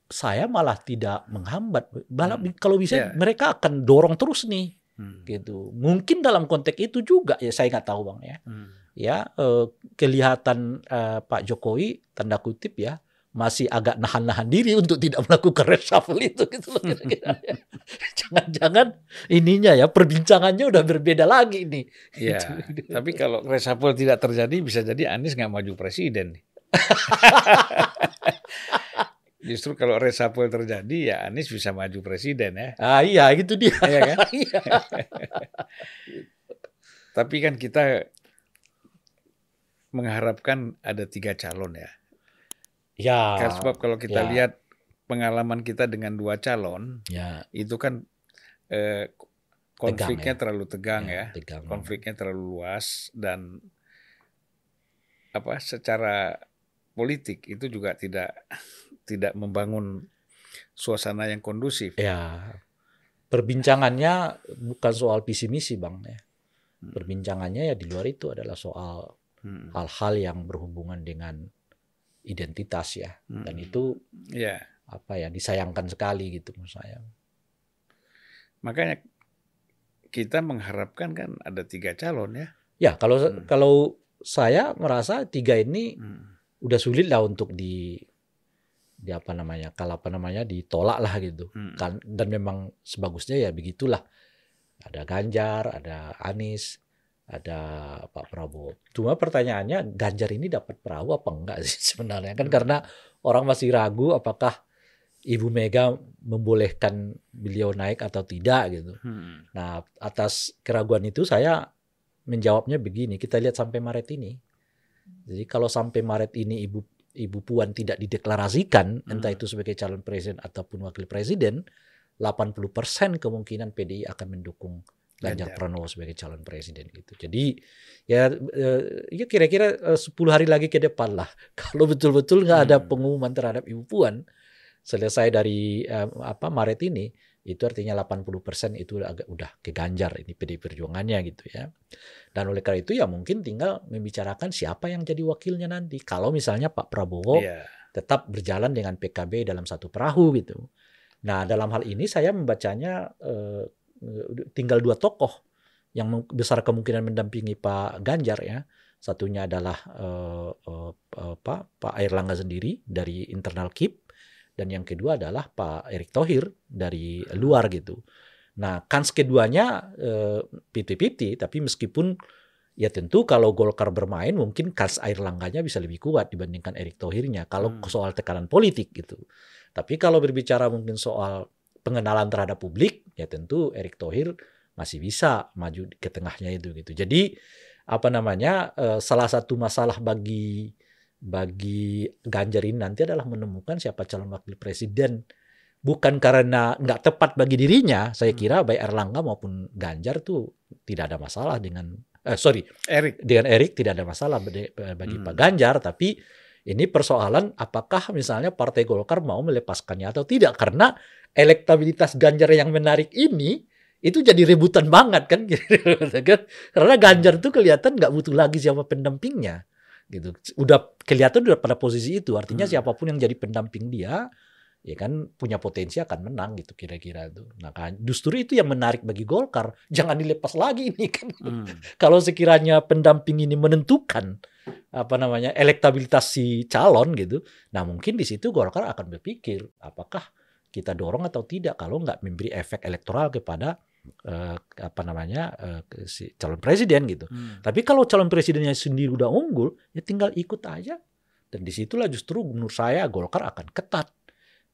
Saya malah tidak menghambat. Malah Hmm. kalau bisa Ya. mereka akan dorong terus nih, Hmm. gitu. Mungkin dalam konteks itu juga ya saya nggak tahu bang ya. Hmm. Ya eh, kelihatan eh, Pak Jokowi tanda kutip ya masih agak nahan-nahan diri untuk tidak <laughs> melakukan reshuffle itu gitu loh kira-kira ya. <laughs> Jangan-jangan ininya ya perbincangannya udah berbeda lagi nih. Iya. Gitu. Tapi kalau reshuffle tidak terjadi bisa jadi Anies nggak maju presiden nih. <laughs> Justru kalau reshuffle terjadi ya Anies bisa maju presiden ya. Ah iya gitu dia. Iya kan? Iya. Tapi kan kita mengharapkan ada tiga calon ya. ya. Kan sebab kalau kita ya. lihat pengalaman kita dengan dua calon ya, itu kan eh, konfliknya ya. terlalu tegang ya. tegang. konfliknya terlalu luas dan apa secara politik itu juga tidak tidak membangun suasana yang kondusif. Ya. Perbincangannya bukan soal visi misi Bang ya. Hmm. Perbincangannya ya di luar itu adalah soal Hmm. hal-hal yang berhubungan dengan identitas ya. Dan Hmm. itu Ya, apa ya disayangkan sekali gitu menurut saya. makanya kita mengharapkan kan ada tiga calon ya. Ya kalau Hmm. kalau saya merasa tiga ini Hmm. udah sulit lah untuk di di apa namanya kalau apa namanya ditolak lah gitu Hmm. kan dan memang sebagusnya ya begitulah ada Ganjar ada Anies ada Pak Prabowo cuma pertanyaannya Ganjar ini dapat perahu apa enggak sih <laughs> sebenarnya kan karena orang masih ragu apakah Ibu Mega membolehkan beliau naik atau tidak gitu Hmm. Nah, atas keraguan itu saya menjawabnya begini, kita lihat sampai Maret ini. Jadi kalau sampai Maret ini Ibu Ibu Puan tidak dideklarasikan, entah Hmm. itu sebagai calon presiden ataupun wakil presiden, 80% kemungkinan PDI akan mendukung Ganjar. Pranowo sebagai calon presiden gitu. Jadi ya eh, ya kira-kira eh, 10 hari lagi ke depan lah. <laughs> Kalau betul-betul nggak ada Hmm. pengumuman terhadap Ibu Puan selesai dari eh, apa Maret ini, itu artinya 80% itu agak udah ke Ganjar ini PDI perjuangannya gitu ya. Dan oleh karena itu ya mungkin tinggal membicarakan siapa yang jadi wakilnya nanti. Kalau misalnya Pak Prabowo Iya. tetap berjalan dengan PKB dalam satu perahu gitu. Nah, dalam hal ini saya membacanya eh, tinggal dua tokoh yang besar kemungkinan mendampingi Pak Ganjar ya. Satunya adalah eh, eh, eh, Pak Pak Airlangga sendiri dari internal KIP dan yang kedua adalah Pak Erick Thohir dari luar gitu. Nah, kans keduanya eh, 50-50 tapi meskipun ya tentu kalau Golkar bermain mungkin kans air langganya bisa lebih kuat dibandingkan Erick Thohirnya kalau Hmm. soal tekanan politik gitu. Tapi kalau berbicara mungkin soal pengenalan terhadap publik ya tentu Erick Thohir masih bisa maju ke tengahnya itu gitu. Jadi apa namanya eh, salah satu masalah bagi bagi Ganjar ini nanti adalah menemukan siapa calon wakil presiden bukan karena nggak tepat bagi dirinya saya Hmm. kira baik Erlangga maupun Ganjar tuh tidak ada masalah dengan eh, sorry Erik. dengan Erik tidak ada masalah bagi, bagi Hmm. Pak Ganjar tapi ini persoalan apakah misalnya Partai Golkar mau melepaskannya atau tidak karena elektabilitas Ganjar yang menarik ini itu jadi rebutan banget kan kan? <laughs> karena Ganjar tuh kelihatan nggak butuh lagi siapa pendampingnya gitu udah kelihatan udah pada posisi itu artinya Hmm. siapa pun yang jadi pendamping dia ya kan punya potensi akan menang gitu kira-kira tuh nah kan justru itu yang menarik bagi Golkar <laughs> jangan dilepas lagi ini kan Hmm. <laughs> kalau sekiranya pendamping ini menentukan apa namanya elektabilitas si calon gitu, nah mungkin di situ Golkar akan berpikir apakah kita dorong atau tidak kalau nggak memberi efek elektoral kepada eh, apa namanya eh, ke si calon presiden gitu. Hmm. Tapi kalau calon presidennya sendiri udah unggul, ya tinggal ikut aja. Dan di situlah justru menurut saya Golkar akan ketat.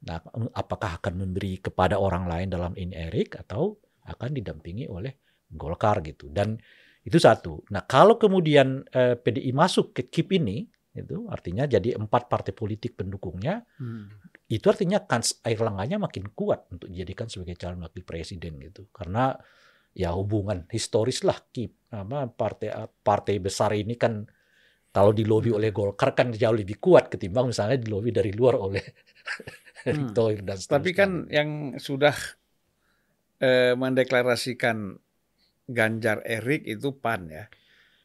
Nah, apakah akan memberi kepada orang lain dalam ini Erik atau akan didampingi oleh Golkar gitu. Dan Itu satu. Nah, kalau kemudian eh, PDI masuk ke KIP ini, itu artinya jadi empat partai politik pendukungnya, Hmm. Itu artinya kans air langanya makin kuat untuk dijadikan sebagai calon wakil presiden gitu. Karena ya hubungan historis lah KIP apa partai partai besar ini kan kalau dilobi oleh Golkar kan jauh lebih kuat ketimbang misalnya dilobi dari luar oleh <laughs> Hmm. Thohir dan Tapi seterusnya. kan yang sudah eh, mendeklarasikan Ganjar Erik itu PAN ya.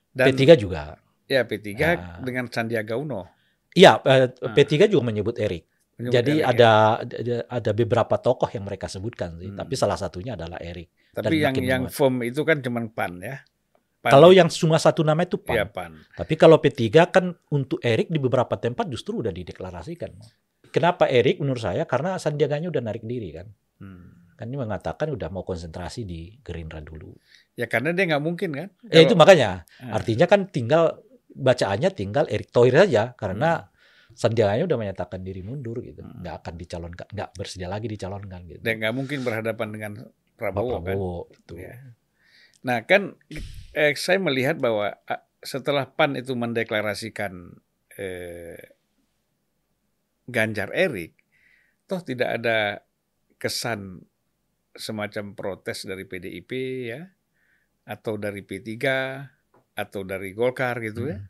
Dan P3 juga. ya P3 Ah. dengan Sandiaga Uno. Iya, eh, Ah. P3 juga menyebut Erik. Jadi ada, ada ada beberapa tokoh yang mereka sebutkan sih, Hmm. tapi salah satunya adalah Erik. Tapi yang yang firm itu kan cuma PAN ya. PAN Kalau ya. yang cuma satu nama itu PAN. ya PAN. Tapi kalau P3 kan untuk Erik di beberapa tempat justru udah dideklarasikan. Kenapa Erik menurut saya? Karena Sandiaganya udah narik diri kan. Hmm. Kan ini mengatakan udah mau konsentrasi di Gerindra dulu. Ya karena dia nggak mungkin kan. Ya itu Kalau- makanya. Ah. Artinya kan tinggal bacaannya tinggal Erik Thohir saja karena Hmm. Sandiaganya udah menyatakan diri mundur gitu. Hmm. Nggak akan dicalonkan, nggak bersedia lagi dicalonkan gitu. dia nggak mungkin berhadapan dengan Pak Prabowo, kan. Prabowo gitu. Ya. Nah kan eh, saya melihat bahwa ah, setelah PAN itu mendeklarasikan eh, Ganjar Erik, toh tidak ada kesan semacam protes dari PDIP ya, atau dari P3 atau dari Golkar gitu ya.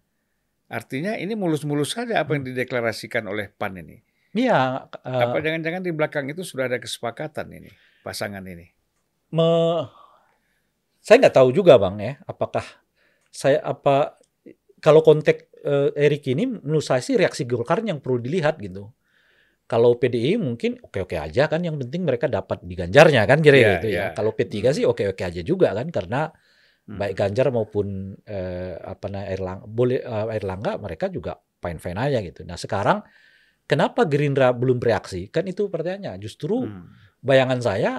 Hmm. Artinya ini mulus-mulus saja apa yang dideklarasikan oleh PAN ini. Iya, eh, Apa jangan-jangan di belakang itu sudah ada kesepakatan ini pasangan ini? me- saya nggak tahu juga bang ya, apakah saya apa kalau konteks eh, Erik ini menurut saya sih reaksi Golkar yang perlu dilihat gitu. Kalau PDI mungkin oke-oke aja kan, yang penting mereka dapat di Ganjarnya kan kira Iya, gitu ya. iya. Kalau P3 sih oke-oke aja juga kan, karena Hmm. baik Ganjar maupun eh, apa namanya Erlangga, boleh eh, Erlangga mereka juga fine-fine aja gitu. Nah sekarang kenapa Gerindra belum bereaksi? Kan itu pertanyaannya. Justru Hmm. bayangan saya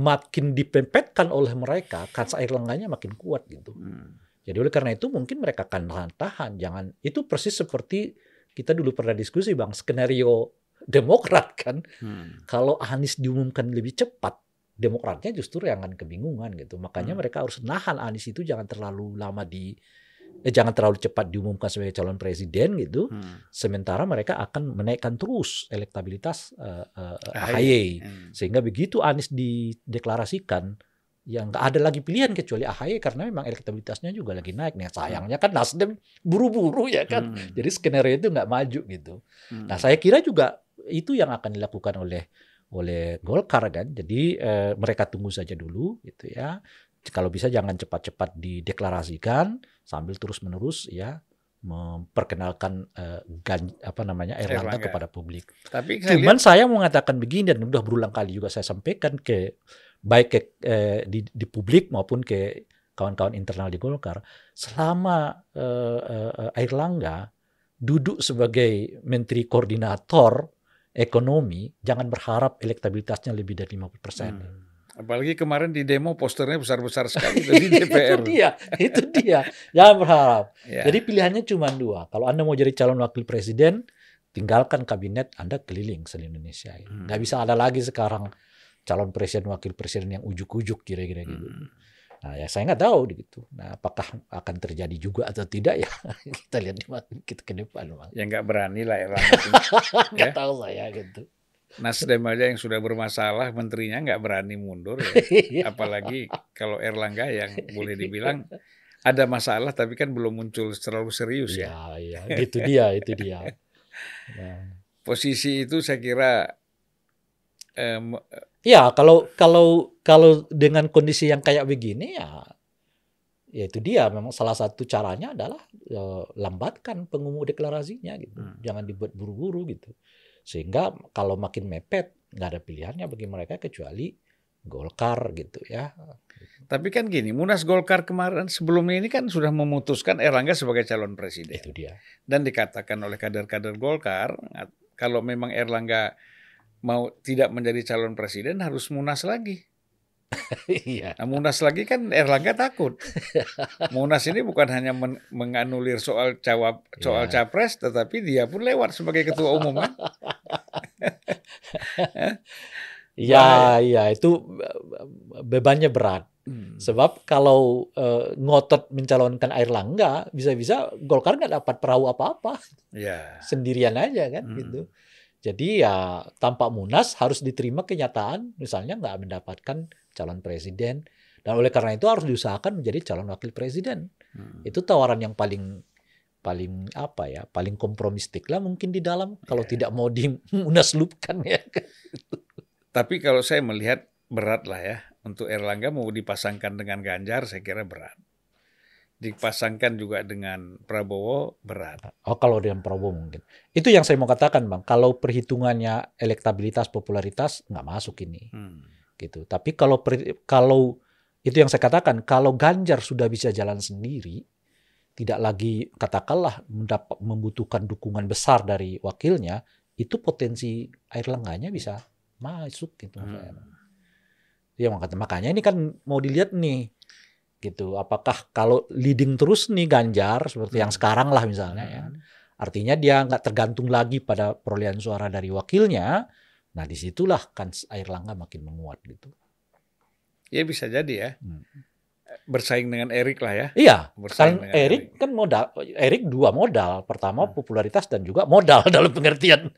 makin dipepetkan oleh mereka, kans air lengganya makin kuat gitu. Hmm. Jadi oleh karena itu mungkin mereka akan tahan-tahan. Jangan itu persis seperti kita dulu pernah diskusi bang, skenario <laughs> Demokrat kan. Hmm. Kalau Anies diumumkan lebih cepat, Demokratnya justru yang akan kebingungan gitu. Makanya Hmm. mereka harus nahan Anies itu jangan terlalu lama di eh, jangan terlalu cepat diumumkan sebagai calon presiden gitu. Hmm. Sementara mereka akan menaikkan terus elektabilitas eh, eh, AHY. Hmm. Sehingga begitu Anies dideklarasikan, yang nggak ada lagi pilihan kecuali AHY karena memang elektabilitasnya juga lagi naik. Nah sayangnya kan Nasdem buru-buru ya kan. Hmm. Jadi skenario itu nggak maju gitu. Hmm. Nah saya kira juga itu yang akan dilakukan oleh oleh Golkar kan. Jadi eh, mereka tunggu saja dulu gitu ya. Kalau bisa jangan cepat-cepat dideklarasikan sambil terus-menerus ya memperkenalkan eh, gan, apa namanya Erlangga Erlangga. kepada publik. Tapi saya Cuman lihat, saya mau mengatakan begini dan udah berulang kali juga saya sampaikan ke baik ke eh, di, di publik maupun ke kawan-kawan internal di Golkar, selama eh, eh, Airlangga duduk sebagai menteri koordinator ekonomi, jangan berharap elektabilitasnya lebih dari 50 persen. Hmm. apalagi kemarin di demo posternya besar-besar sekali di DPR. <laughs> itu dia, itu dia. Jangan berharap. Ya. Jadi pilihannya cuma dua. Kalau Anda mau jadi calon wakil presiden, tinggalkan kabinet Anda keliling seluruh Indonesia. Hmm. Nggak bisa ada lagi sekarang calon presiden wakil presiden yang ujuk-ujuk kira-kira gitu. Hmm. Nah ya saya nggak tahu gitu. Nah apakah akan terjadi juga atau tidak ya <laughs> kita lihat di kita ke depan. Bang. Ya nggak berani lah Erlangga. <laughs> Nggak Ya. tahu saya gitu. Nasdem aja yang sudah bermasalah, menterinya nggak berani mundur. Ya. <laughs> Apalagi kalau Erlangga yang boleh dibilang ada masalah tapi kan belum muncul terlalu serius ya. Ya, ya, gitu dia, itu dia. Nah. Posisi itu saya kira Ya, kalau kalau kalau dengan kondisi yang kayak begini ya ya itu dia memang salah satu caranya adalah eh, lambatkan pengumuman deklarasinya gitu. Hmm. Jangan dibuat buru-buru gitu. Sehingga kalau makin mepet nggak ada pilihannya bagi mereka kecuali Golkar gitu ya. tapi kan gini, Munas Golkar kemarin sebelumnya ini kan sudah memutuskan Erlangga sebagai calon presiden. Itu dia. dan dikatakan oleh kader-kader Golkar kalau memang Erlangga mau tidak menjadi calon presiden harus munas lagi. <laughs> Iya. Nah, munas lagi kan Erlangga takut. Munas ini bukan hanya men- menganulir soal cawap soal Iya. capres, tetapi dia pun lewat sebagai ketua umum kan. <laughs> Iya, iya itu bebannya berat. Hmm. Sebab kalau eh, ngotot mencalonkan Air Langga, bisa-bisa Golkar nggak dapat perahu apa-apa, Ya. sendirian aja kan Hmm. gitu. Jadi ya tanpa munas harus diterima kenyataan, misalnya nggak mendapatkan calon presiden, dan oleh karena itu harus diusahakan menjadi calon wakil presiden. Hmm. Itu tawaran yang paling paling apa ya, paling kompromistik lah mungkin di dalam kalau Ya. tidak mau dimunaslupkan ya. <laughs> Tapi kalau saya melihat berat lah ya untuk Erlangga mau dipasangkan dengan Ganjar saya kira berat. Dipasangkan juga dengan Prabowo berat. Oh kalau dengan Prabowo mungkin. Itu yang saya mau katakan bang. Kalau perhitungannya elektabilitas, popularitas nggak masuk ini, Hmm. gitu. Tapi kalau kalau itu yang saya katakan, kalau Ganjar sudah bisa jalan sendiri, tidak lagi katakanlah mendapat membutuhkan dukungan besar dari wakilnya, itu potensi air lengganya bisa masuk gitu. Hmm. Ya makanya ini kan mau dilihat nih gitu. Apakah kalau leading terus nih Ganjar seperti yang Hmm. sekarang lah misalnya ya. Artinya dia nggak tergantung lagi pada perolehan suara dari wakilnya. Nah di situlah kan air langga makin menguat gitu. Ya bisa jadi ya. Hmm. Bersaing dengan Erik lah ya. Iya, Bersaing kan Erik kan modal, Erik dua modal. Pertama Hmm. popularitas dan juga modal <laughs> dalam pengertian.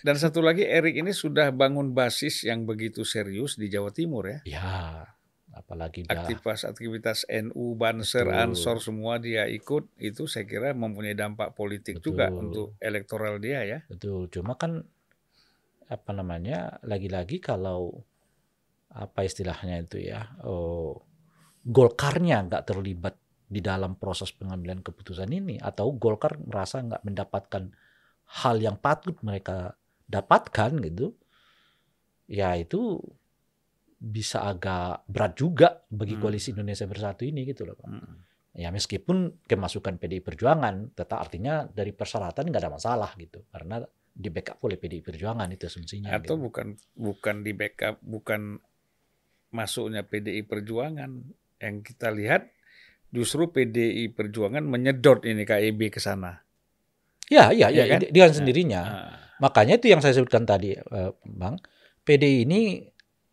Dan satu lagi Erik ini sudah bangun basis yang begitu serius di Jawa Timur ya. Ya, apalagi dia Aktivitas-aktivitas NU, Banser, Betul. Ansor semua dia ikut itu saya kira mempunyai dampak politik Betul. juga untuk elektoral dia ya. betul. Cuma kan apa namanya lagi-lagi kalau apa istilahnya itu ya, oh, Golkarnya nggak terlibat di dalam proses pengambilan keputusan ini atau Golkar merasa nggak mendapatkan hal yang patut mereka dapatkan gitu, ya itu bisa agak berat juga bagi Hmm. koalisi Indonesia Bersatu ini gitu loh Pak. Hmm. Ya meskipun kemasukan PDI Perjuangan, tetap artinya dari persyaratan nggak ada masalah gitu, karena di backup oleh PDI Perjuangan itu asumsinya. Atau gitu. bukan bukan di backup, bukan masuknya PDI Perjuangan yang kita lihat justru PDI Perjuangan menyedot ini KIB ke sana. Ya, ya, ya, Iya kan? dengan sendirinya. Ah, Makanya itu yang saya sebutkan tadi, eh, Bang. PDI ini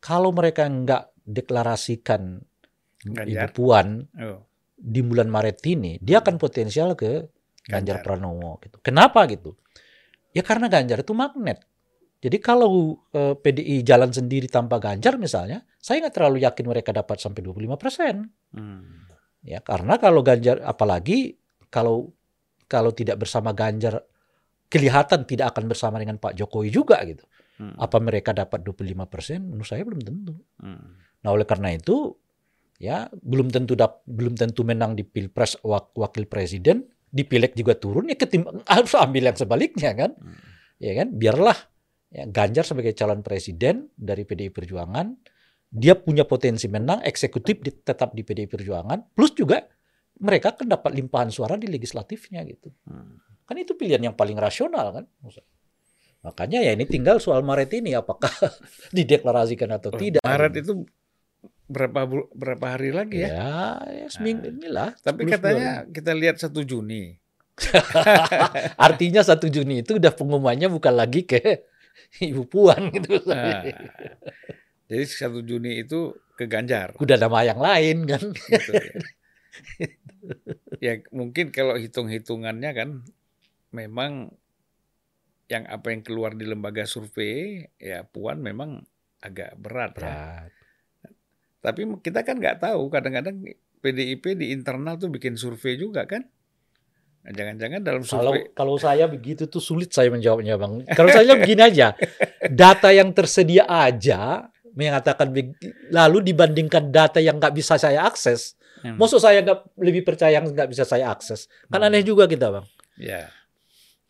kalau mereka nggak deklarasikan Ibu Ganjar. Puan oh, di bulan Maret ini, dia akan potensial ke Ganjar Ganjar. Pranowo gitu. Kenapa gitu? Ya karena Ganjar itu magnet. Jadi kalau eh, PDI jalan sendiri tanpa Ganjar misalnya, saya nggak terlalu yakin mereka dapat sampai 25 persen. hmm. Ya karena kalau Ganjar, apalagi kalau kalau tidak bersama Ganjar, kelihatan tidak akan bersama dengan Pak Jokowi juga gitu. Hmm. Apa mereka dapat 25 persen? Menurut saya belum tentu. Hmm. Nah oleh karena itu ya belum tentu dap, belum tentu menang di pilpres wak- wakil presiden, di pileg juga turun ya ketimbang <laughs> harus ambil yang sebaliknya kan, Hmm. ya kan biarlah ya, Ganjar sebagai calon presiden dari PDI Perjuangan dia punya potensi menang eksekutif di- tetap di PDI Perjuangan plus juga mereka kan dapat limpahan suara di legislatifnya gitu Hmm. kan itu pilihan yang paling rasional kan makanya ya ini tinggal soal Maret ini apakah <laughs> dideklarasikan atau Oh, tidak Maret itu berapa berapa hari lagi ya? Ya, ya seminggu inilah. Tapi 10 katanya kita lihat satu Juni. bulan. <laughs> artinya satu Juni itu udah pengumumannya bukan lagi ke <laughs> Ibu Puan gitu. Nah, jadi satu Juni itu ke Ganjar. Udah nama yang lain kan. Gitu, ya. ya mungkin kalau hitung-hitungannya kan memang yang apa yang keluar di lembaga survei ya Puan memang agak berat ya. Berat. Tapi kita kan nggak tahu kadang-kadang PDIP di internal tuh bikin survei juga kan. Nah, Jangan-jangan dalam Kalau survei kalau saya begitu tuh sulit saya menjawabnya, Bang. Kalau saya begini aja. Data yang tersedia aja mengatakan lalu dibandingkan data yang nggak bisa saya akses, Hmm. maksud saya nggak lebih percaya yang nggak bisa saya akses. Kan Hmm. aneh juga kita, Bang. ya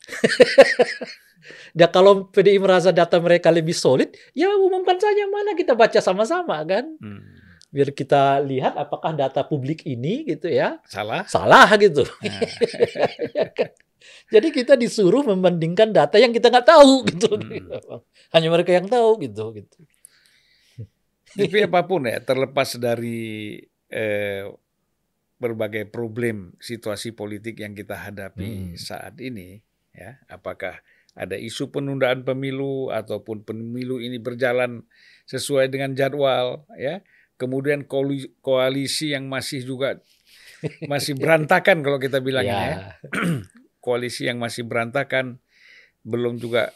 <laughs> Ya <laughs> kalau PDI merasa data mereka lebih solid, ya umumkan saja mana kita baca sama-sama kan. hmm. Biar kita lihat apakah data publik ini gitu ya salah. salah gitu. Nah, <laughs> <laughs> Ya kan? Jadi kita disuruh membandingkan data yang kita nggak tahu gitu. Hmm. Hanya mereka yang tahu gitu gitu. Tapi apa pun ya, terlepas dari eh, berbagai problem situasi politik yang kita hadapi Hmm. saat ini, ya, apakah ada isu penundaan pemilu ataupun pemilu ini berjalan sesuai dengan jadwal, ya, kemudian koali- koalisi yang masih juga <laughs> masih berantakan kalau kita bilang ya. ya. <clears throat> Koalisi yang masih berantakan belum juga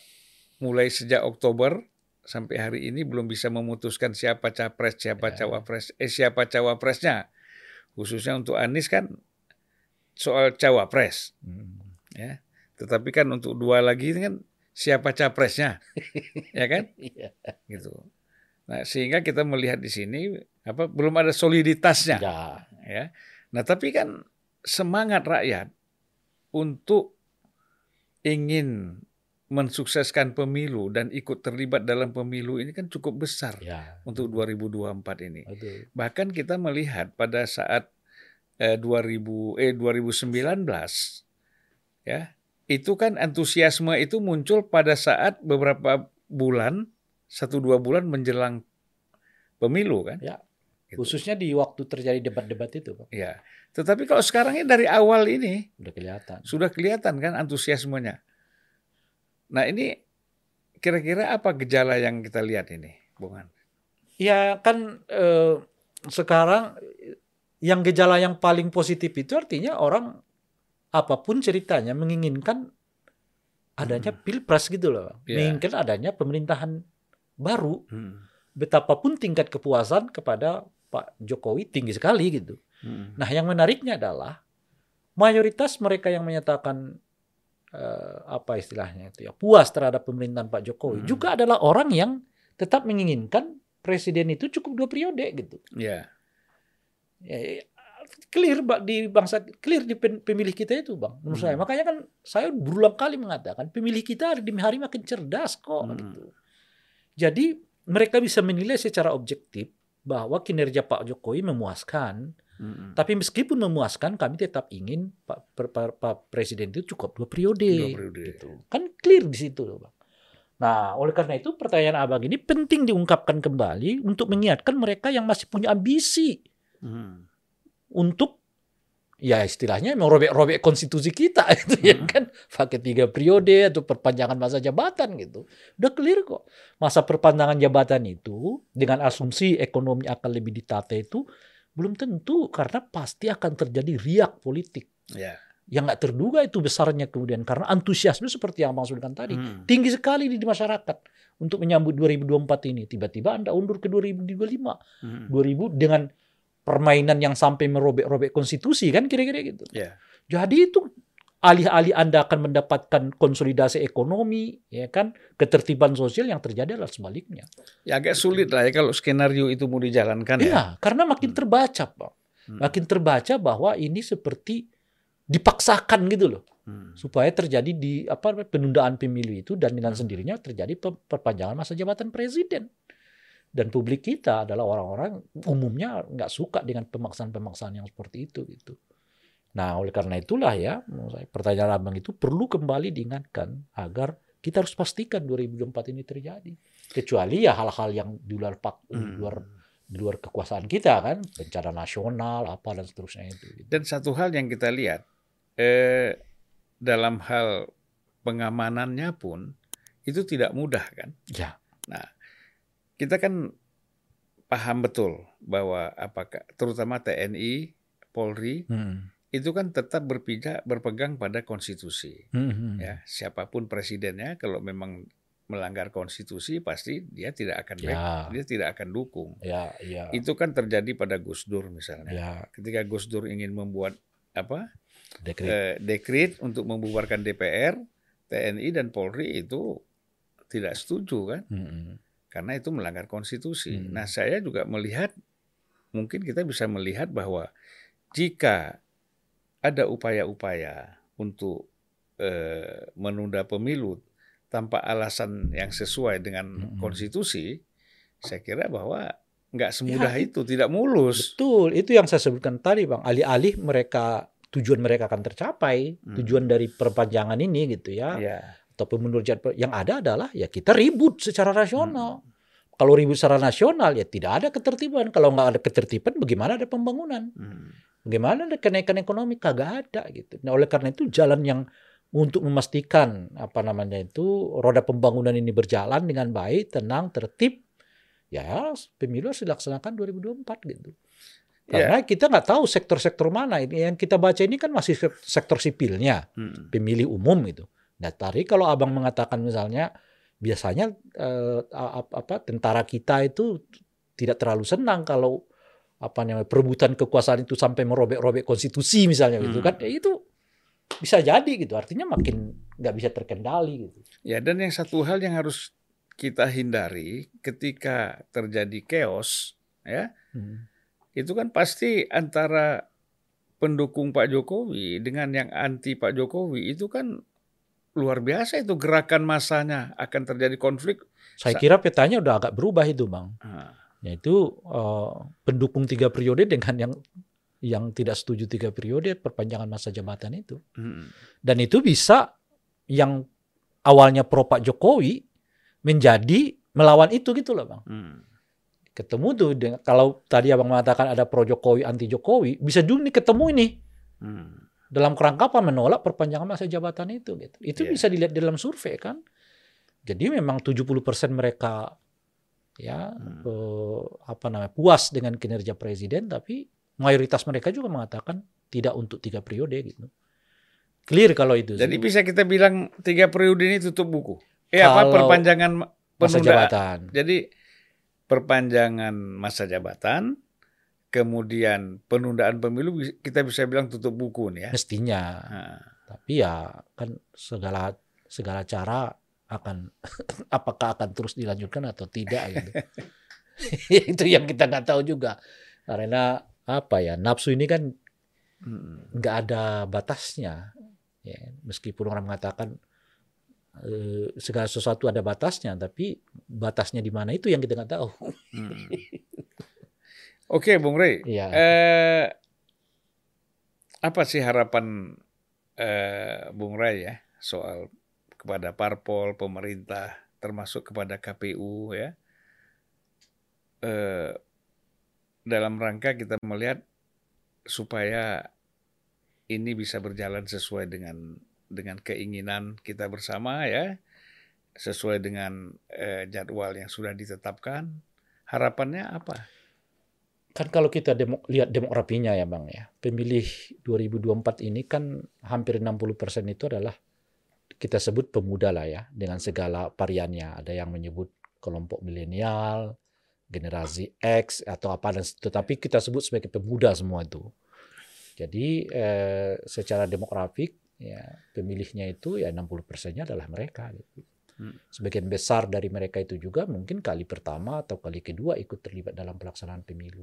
mulai sejak Oktober sampai hari ini belum bisa memutuskan siapa capres, siapa Ya. cawapres, eh siapa cawapresnya. Khususnya untuk Anies kan soal cawapres Hmm. ya. Tetapi kan untuk dua lagi ini kan siapa capresnya, <laughs> ya kan? Iya. Gitu. Nah sehingga kita melihat di sini apa belum ada soliditasnya, Ya. ya. Nah tapi kan semangat rakyat untuk ingin mensukseskan pemilu dan ikut terlibat dalam pemilu ini kan cukup besar Ya. untuk 2024 ini. Betul. Bahkan kita melihat pada saat eh, 2000 eh 2019 ya, itu kan antusiasme itu muncul pada saat beberapa bulan, satu dua bulan menjelang pemilu kan. Ya. Gitu. Khususnya di waktu terjadi debat-debat itu, Pak. Ya. Tetapi kalau sekarang ini dari awal ini Udah kelihatan. sudah kelihatan kan antusiasmenya. Nah, ini kira-kira apa gejala yang kita lihat ini, Bung Han? Ya kan eh, sekarang yang gejala yang paling positif itu artinya orang apa pun ceritanya menginginkan adanya pilpres gitu loh. Ya. Menginginkan adanya pemerintahan baru. Hmm. Betapapun tingkat kepuasan kepada Pak Jokowi tinggi sekali gitu. Hmm. Nah, yang menariknya adalah mayoritas mereka yang menyatakan eh, apa istilahnya itu ya puas terhadap pemerintahan Pak Jokowi Hmm. juga adalah orang yang tetap menginginkan presiden itu cukup dua periode gitu. Ya. Ya, clear Pak, di bangsa clear di pemilih kita itu bang menurut Hmm. saya makanya kan saya berulang kali mengatakan pemilih kita hari demi hari makin cerdas kok Hmm. gitu. jadi mereka bisa menilai secara objektif bahwa kinerja Pak Jokowi memuaskan Hmm. tapi meskipun memuaskan, kami tetap ingin Pak, per- Pak Presiden itu cukup dua periode. Dua periode. Gitu. Kan clear di situ, loh, Bang. Nah, oleh karena itu pertanyaan abang ini penting diungkapkan kembali untuk mengingatkan mereka yang masih punya ambisi Hmm. Untuk ya istilahnya merobek-robek konstitusi kita <laughs> itu ya Hmm. kan pakai tiga periode atau perpanjangan masa jabatan gitu udah clear kok masa perpanjangan jabatan itu dengan asumsi ekonomi akan lebih ditata itu belum tentu karena pasti akan terjadi riak politik Ya. yang nggak terduga itu besarnya kemudian karena antusiasme seperti yang bang sebutkan tadi Hmm. tinggi sekali di masyarakat untuk menyambut 2024 ini tiba-tiba anda undur ke 2025 Hmm. 2000 dengan permainan yang sampai merobek-robek konstitusi kan kira-kira gitu. Ya. Jadi itu alih-alih Anda akan mendapatkan konsolidasi ekonomi, ya kan, ketertiban sosial yang terjadi adalah sebaliknya. Ya agak sulit lah ya kalau skenario itu mau dijalankan ya. Iya, karena makin Hmm. terbaca, Pak. Hmm. Makin terbaca bahwa ini seperti dipaksakan gitu loh, Hmm. supaya terjadi di apa penundaan pemilu itu dan dengan sendirinya terjadi pe- perpanjangan masa jabatan presiden. Dan publik kita adalah orang-orang umumnya nggak suka dengan pemaksaan-pemaksaan yang seperti itu gitu. Nah, oleh karena itulah ya, pertanyaan abang itu perlu kembali diingatkan agar kita harus pastikan 2024 ini terjadi. Kecuali ya hal-hal yang di luar pak, di Hmm. luar di luar kekuasaan kita kan, bencana nasional apa dan seterusnya itu. gitu. Dan satu hal yang kita lihat eh, dalam hal pengamanannya pun itu tidak mudah kan. Ya, Kita kan paham betul bahwa apakah terutama TNI, Polri Hmm. itu kan tetap berpijak berpegang pada konstitusi. Hmm, hmm. Ya, siapa pun presidennya kalau memang melanggar konstitusi pasti dia tidak akan back, Ya. dia tidak akan dukung. Ya, ya. Itu kan terjadi pada Gus Dur misalnya. Ya, Ketika Gus Dur ingin membuat apa dekret. eh, dekret untuk membubarkan DPR, TNI dan Polri itu tidak setuju kan, Hmm, hmm. Karena itu melanggar konstitusi. Hmm. Nah, saya juga melihat mungkin kita bisa melihat bahwa jika ada upaya-upaya untuk eh, menunda pemilu tanpa alasan yang sesuai dengan Hmm. konstitusi, saya kira bahwa nggak semudah Ya, itu, tidak mulus. Betul, itu yang saya sebutkan tadi, Bang. Alih-alih mereka tujuan mereka akan tercapai, Hmm. tujuan dari perpanjangan ini gitu ya, Ya. Atau pemundur jadwal yang ada adalah ya kita ribut secara rasional. Hmm. Kalau ribut secara nasional ya tidak ada ketertiban. Kalau nggak ada ketertiban, bagaimana ada pembangunan? Hmm. Bagaimana ada kenaikan ekonomi? Kagak ada gitu. Nah oleh karena itu jalan yang untuk memastikan apa namanya itu roda pembangunan ini berjalan dengan baik, tenang, tertib, ya pemilu harus dilaksanakan 2024 gitu. Karena kita nggak tahu sektor-sektor mana ini yang kita baca ini kan masih sek- sektor sipilnya, Hmm. pemilih umum gitu. Nah, tadi kalau abang mengatakan misalnya biasanya eh, apa tentara kita itu tidak terlalu senang kalau apa namanya perebutan kekuasaan itu sampai merobek-robek konstitusi misalnya gitu Hmm. kan, ya itu bisa jadi gitu. Artinya makin nggak bisa terkendali gitu. Ya, dan yang satu hal yang harus kita hindari ketika terjadi chaos, ya, Hmm. itu kan pasti antara pendukung Pak Jokowi dengan yang anti Pak Jokowi itu kan luar biasa itu gerakan masanya akan terjadi konflik. Saya Sa- kira petanya udah agak berubah itu, Bang. Ah, yaitu eh, pendukung tiga periode dengan yang yang tidak setuju tiga periode perpanjangan masa jabatan itu hmm. dan itu bisa yang awalnya pro Pak Jokowi menjadi melawan itu gitu loh bang Hmm. ketemu tuh dengan, kalau tadi abang mengatakan ada pro Jokowi anti Jokowi bisa juga nih ketemu ini Hmm. Dalam kerangka apa menolak perpanjangan masa jabatan itu gitu itu Iya. bisa dilihat di dalam survei kan jadi memang 70% mereka ya Hmm. eh, apa namanya puas dengan kinerja presiden tapi mayoritas mereka juga mengatakan tidak untuk tiga periode gitu clear kalau itu sih. Jadi bisa kita bilang tiga periode ini tutup buku. Eh apa Kalau perpanjangan ma- masa jabatan Jadi perpanjangan masa jabatan, kemudian penundaan pemilu kita bisa bilang tutup buku nih ya. mestinya Nah, tapi ya kan segala segala cara akan <laughs> apakah akan terus dilanjutkan atau tidak gitu <laughs> itu yang kita nggak tahu juga karena apa ya nafsu ini kan hmm. nggak ada batasnya ya meskipun orang mengatakan eh, segala sesuatu ada batasnya tapi batasnya di mana itu yang kita nggak tahu Hmm. Oke, Bung Rey. Iya. Eh, apa sih harapan eh, Bung Ray ya soal kepada parpol, pemerintah, termasuk kepada KPU ya? Eh, dalam rangka kita melihat supaya ini bisa berjalan sesuai dengan dengan keinginan kita bersama ya, sesuai dengan eh, jadwal yang sudah ditetapkan. Harapannya apa? Kan kalau kita demo, lihat demografinya ya bang ya. Pemilih 2024 ini kan hampir 60% itu adalah kita sebut pemuda lah ya dengan segala variannya. Ada yang menyebut kelompok milenial generasi X atau apa dan tetapi kita sebut sebagai pemuda semua itu. Jadi eh, secara demografik ya pemilihnya itu ya 60 persennya adalah mereka gitu. Sebagian besar dari mereka itu juga mungkin kali pertama atau kali kedua ikut terlibat dalam pelaksanaan pemilu.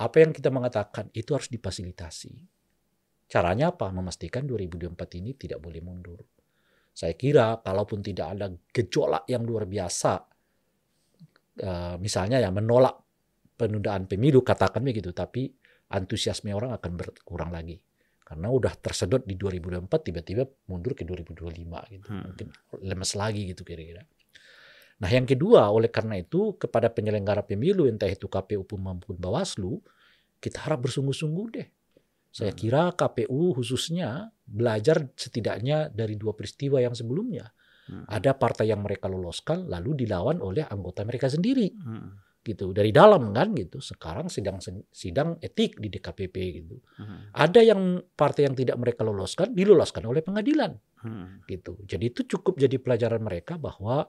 Apa yang kita mengatakan itu harus difasilitasi. Caranya apa? Memastikan 2024 ini tidak boleh mundur. Saya kira kalaupun tidak ada gejolak yang luar biasa, eh, misalnya ya menolak penundaan pemilu, katakan begitu, tapi antusiasme orang akan berkurang lagi. Karena udah tersedot di 2024 tiba-tiba mundur ke 2025 gitu. Hmm. Mungkin lemes lagi gitu kira-kira. Nah yang kedua oleh karena itu kepada penyelenggara pemilu entah itu KPU maupun Bawaslu kita harap bersungguh-sungguh deh. Saya Hmm. kira KPU khususnya belajar setidaknya dari dua peristiwa yang sebelumnya. Hmm. Ada partai yang mereka loloskan lalu dilawan oleh anggota mereka sendiri Hmm. Gitu dari dalam kan gitu. Sekarang sidang sidang etik di DKPP gitu. Hmm. Ada yang partai yang tidak mereka loloskan diloloskan oleh pengadilan Hmm. gitu. Jadi itu cukup jadi pelajaran mereka bahwa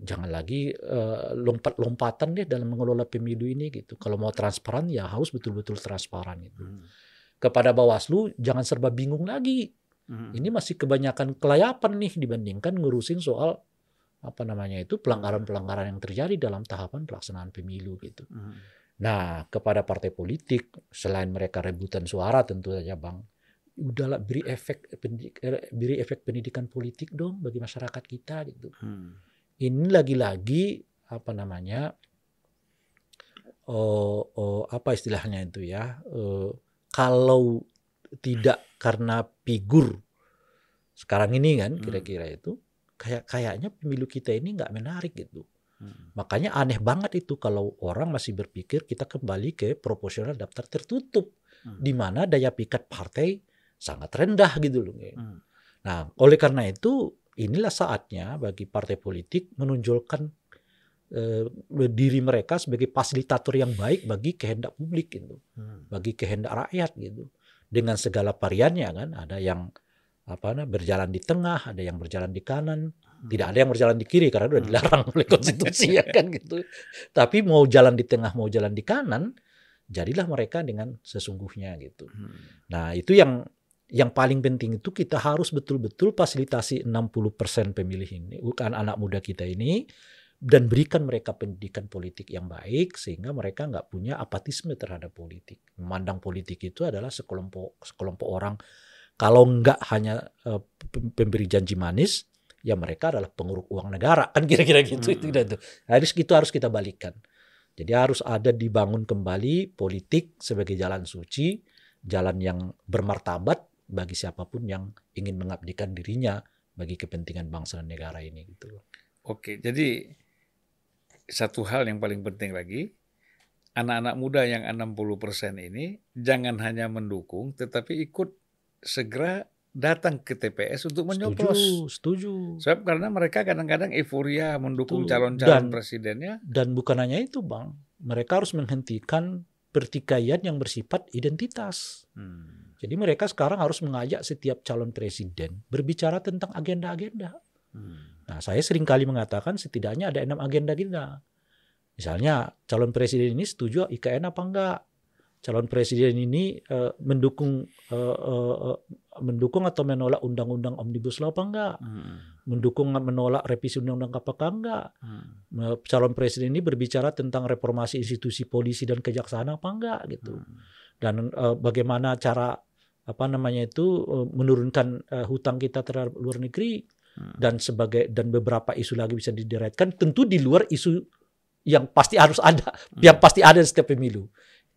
jangan lagi eh, lompat-lompatan deh dalam mengelola pemilu ini gitu. Kalau mau transparan ya harus betul-betul transparan gitu. Hmm. Kepada Bawaslu jangan serba bingung lagi. Hmm. Ini masih kebanyakan kelayapan nih dibandingkan ngurusin soal apa namanya itu pelanggaran-pelanggaran yang terjadi dalam tahapan pelaksanaan pemilu gitu. Hmm. Nah, kepada partai politik selain mereka rebutan suara tentu saja Bang, udahlah beri efek pendidik- eh, beri efek pendidikan politik dong bagi masyarakat kita gitu. Hmm. Ini lagi-lagi apa namanya? Oh, oh, apa istilahnya itu ya? Eh, kalau tidak karena figur sekarang ini kan Hmm. kira-kira itu kayak kayaknya pemilu kita ini nggak menarik gitu. Hmm. Makanya aneh banget itu kalau orang masih berpikir kita kembali ke proporsional daftar tertutup Hmm. di mana daya pikat partai sangat rendah gitu loh. Hmm. Nah, oleh karena itu inilah saatnya bagi partai politik menunjukkan eh, diri mereka sebagai fasilitator yang baik bagi kehendak publik gitu, Hmm. bagi kehendak rakyat gitu. Dengan segala variannya kan, ada yang apa nah, berjalan di tengah, ada yang berjalan di kanan, tidak ada yang berjalan di kiri karena udah Hmm. dilarang oleh konstitusi ya kan gitu. Tapi mau jalan di tengah, mau jalan di kanan, jadilah mereka dengan sesungguhnya gitu. Hmm. Nah, itu yang yang paling penting itu kita harus betul-betul fasilitasi 60% pemilih ini, bukan anak muda kita ini, dan berikan mereka pendidikan politik yang baik sehingga mereka nggak punya apatisme terhadap politik. Memandang politik itu adalah sekelompok sekelompok orang kalau nggak hanya eh, pem- pemberi janji manis, ya mereka adalah penguruk uang negara kan kira-kira gitu Hmm. itu dah tuh. Harus itu harus kita balikan. Jadi harus ada dibangun kembali politik sebagai jalan suci, jalan yang bermartabat bagi siapa pun yang ingin mengabdikan dirinya bagi kepentingan bangsa dan negara ini gitu. Oke, jadi satu hal yang paling penting lagi, anak-anak muda yang 60% ini jangan hanya mendukung, tetapi ikut segera datang ke TPS untuk menyoblos. Setuju, setuju. Sebab karena mereka kadang-kadang euforia mendukung calon-calon presidennya. Dan bukan hanya itu, Bang. Mereka harus menghentikan pertikaian yang bersifat identitas. Hmm. Jadi mereka sekarang harus mengajak setiap calon presiden berbicara tentang agenda-agenda. Hmm. Nah, saya sering kali mengatakan setidaknya ada enam agenda kita. Misalnya, calon presiden ini setuju IKN apa enggak? Calon presiden ini eh, mendukung eh, eh, mendukung atau menolak undang-undang omnibus law apa enggak? Hmm. Mendukung menolak revisi undang-undang apakah enggak? Hmm. Calon presiden ini berbicara tentang reformasi institusi polisi dan kejaksaan apa enggak gitu. Hmm. Dan eh, bagaimana cara apa namanya itu eh, menurunkan eh, hutang kita terhadap luar negeri Hmm. dan sebagai dan beberapa isu lagi bisa dideretkan tentu di luar isu yang pasti harus ada yang pasti ada di setiap pemilu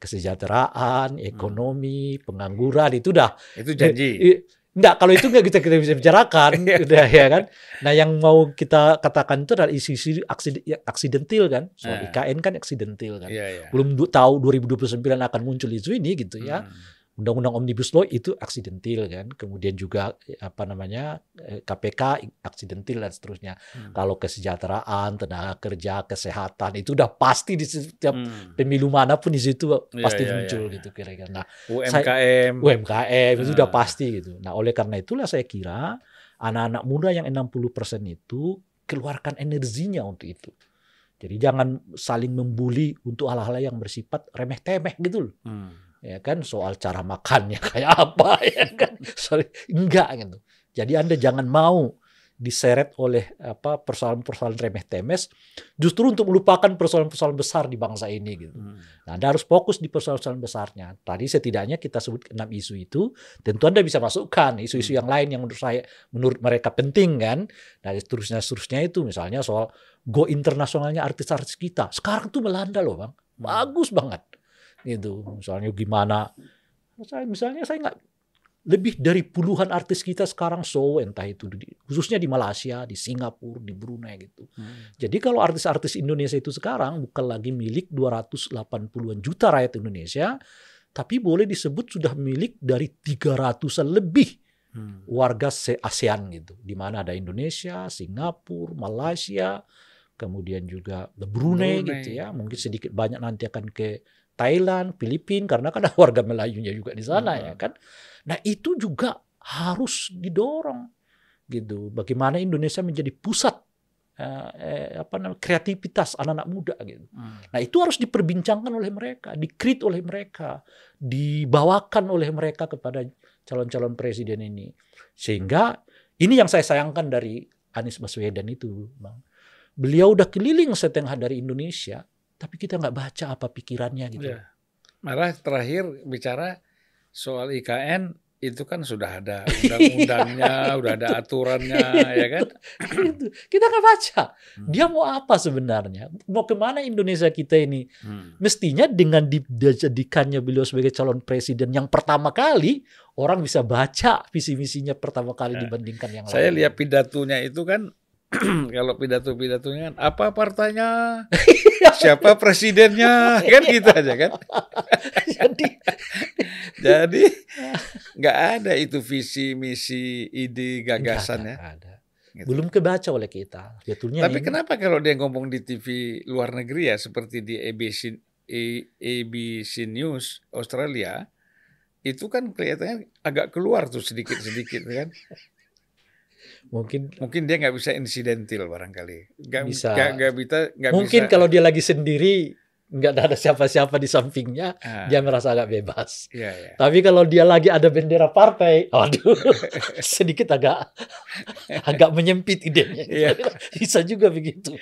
kesejahteraan ekonomi pengangguran itu dah Itu janji. Enggak, kalau itu enggak kita, kita bisa bicarakan, <laughs> Iya. udah ya kan. Nah, yang mau kita katakan itu adalah isu-isu ya, aksidentil kan. Soal. IKN kan aksidentil kan. Iya, iya. Belum tahu 2029 akan muncul isu ini gitu ya. Hmm. Undang-undang Omnibus Law itu aksidentil kan. Kemudian juga eh, apa namanya eh, KPK aksidentil dan seterusnya. Hmm. Kalau kesejahteraan, tenaga kerja, kesehatan itu udah pasti di setiap Hmm. pemilu mana pun di situ Iya, pasti iya, muncul iya. gitu kira-kira. Nah, UMKM. UMKM itu udah Ah. pasti gitu. Nah, oleh karena itulah saya kira anak-anak muda yang 60% itu keluarkan energinya untuk itu. Jadi jangan saling membuli untuk hal-hal yang bersifat remeh-temeh gitu loh. Hmm. Ya kan soal cara makannya <laughs> kayak apa ya kan. Sorry, enggak gitu. Jadi Anda jangan mau diseret oleh apa persoalan-persoalan remeh-temes justru untuk melupakan persoalan-persoalan besar di bangsa ini gitu. Hmm. Nah, Anda harus fokus di persoalan-persoalan besarnya. Tadi setidaknya kita sebut enam isu itu, tentu Anda bisa masukkan isu-isu Hmm. yang lain yang menurut saya, menurut mereka penting kan. Nah, seterusnya seterusnya itu misalnya soal go internasionalnya artis-artis kita. Sekarang tuh melanda loh, bang. Hmm. Bagus banget, gitu. Misalnya gimana? Saya misalnya saya nggak lebih dari puluhan artis kita sekarang show entah itu di, khususnya di Malaysia, di Singapura, di Brunei gitu. Hmm. Jadi kalau artis-artis Indonesia itu sekarang bukan lagi milik 280-an juta rakyat Indonesia, tapi boleh disebut sudah milik dari 300-an lebih Hmm. warga se ASEAN gitu. Di mana ada Indonesia, Singapura, Malaysia, kemudian juga Brunei, Brunei. gitu ya. Mungkin sedikit banyak nanti akan ke Thailand, Filipina karena kan ada <laughs> warga Melayunya juga di sana Hmm. ya kan. Nah, itu juga harus didorong gitu. Bagaimana Indonesia menjadi pusat eh, eh, apa namanya kreativitas anak-anak muda gitu. Hmm. Nah itu harus diperbincangkan oleh mereka, dikrit oleh mereka, dibawakan oleh mereka kepada calon-calon presiden ini. Sehingga ini yang saya sayangkan dari Anies Baswedan itu, bang. Beliau udah keliling setengah dari Indonesia, tapi kita nggak baca apa pikirannya gitu. Ya. Malah terakhir bicara soal IKN itu kan sudah ada <laughs> undang-undangnya, udah ada aturannya, <laughs> ya kan? Kita nggak baca. Hmm. Dia mau apa sebenarnya? Mau ke mana Indonesia kita ini? Hmm. mestinya dengan dijadikannya beliau sebagai calon presiden yang pertama kali orang bisa baca visi misinya pertama kali Ya. dibandingkan yang Saya lain. lihat pidatonya itu kan <clears throat> kalau pidato-pidatonya kan apa partainya, <laughs> siapa presidennya, <laughs> kan gitu aja kan. <laughs> Jadi Jadi nggak ada itu visi misi ide gagasan ya. ada. Gitu. Belum kebaca oleh kita. Sebetulnya Tapi ini- kenapa kalau dia ngomong di TV luar negeri ya seperti di ABC A- ABC News Australia itu kan kelihatannya agak keluar tuh sedikit-sedikit kan. Mungkin Mungkin dia nggak bisa insidentil barangkali. Nggak Bisa. nggak nggak bisa nggak mungkin bisa. kalau dia lagi sendiri nggak ada siapa-siapa di sampingnya, Ah, dia merasa agak bebas. iya, iya. Tapi kalau dia lagi ada bendera partai, aduh, <laughs> sedikit agak agak menyempit idenya. Iya. <laughs> Bisa juga begitu.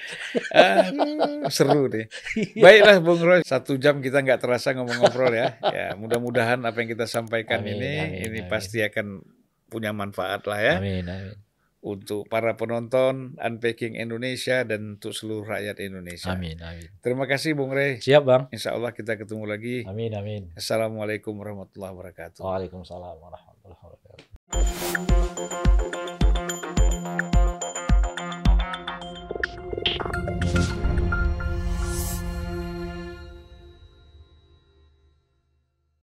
Aduh, <laughs> seru deh. Baiklah Bung Roy, satu jam kita nggak terasa ngomong-ngobrol ya. Ya mudah-mudahan apa yang kita sampaikan Amin, ini amin, ini amin. pasti akan punya manfaat lah ya Amin, amin untuk para penonton Unpacking Indonesia dan untuk seluruh rakyat Indonesia. Amin, amin. Terima kasih Bung Rey. Siap Bang. Insya Allah kita ketemu lagi. Amin, amin. Assalamualaikum warahmatullahi wabarakatuh. Waalaikumsalam warahmatullahi wabarakatuh.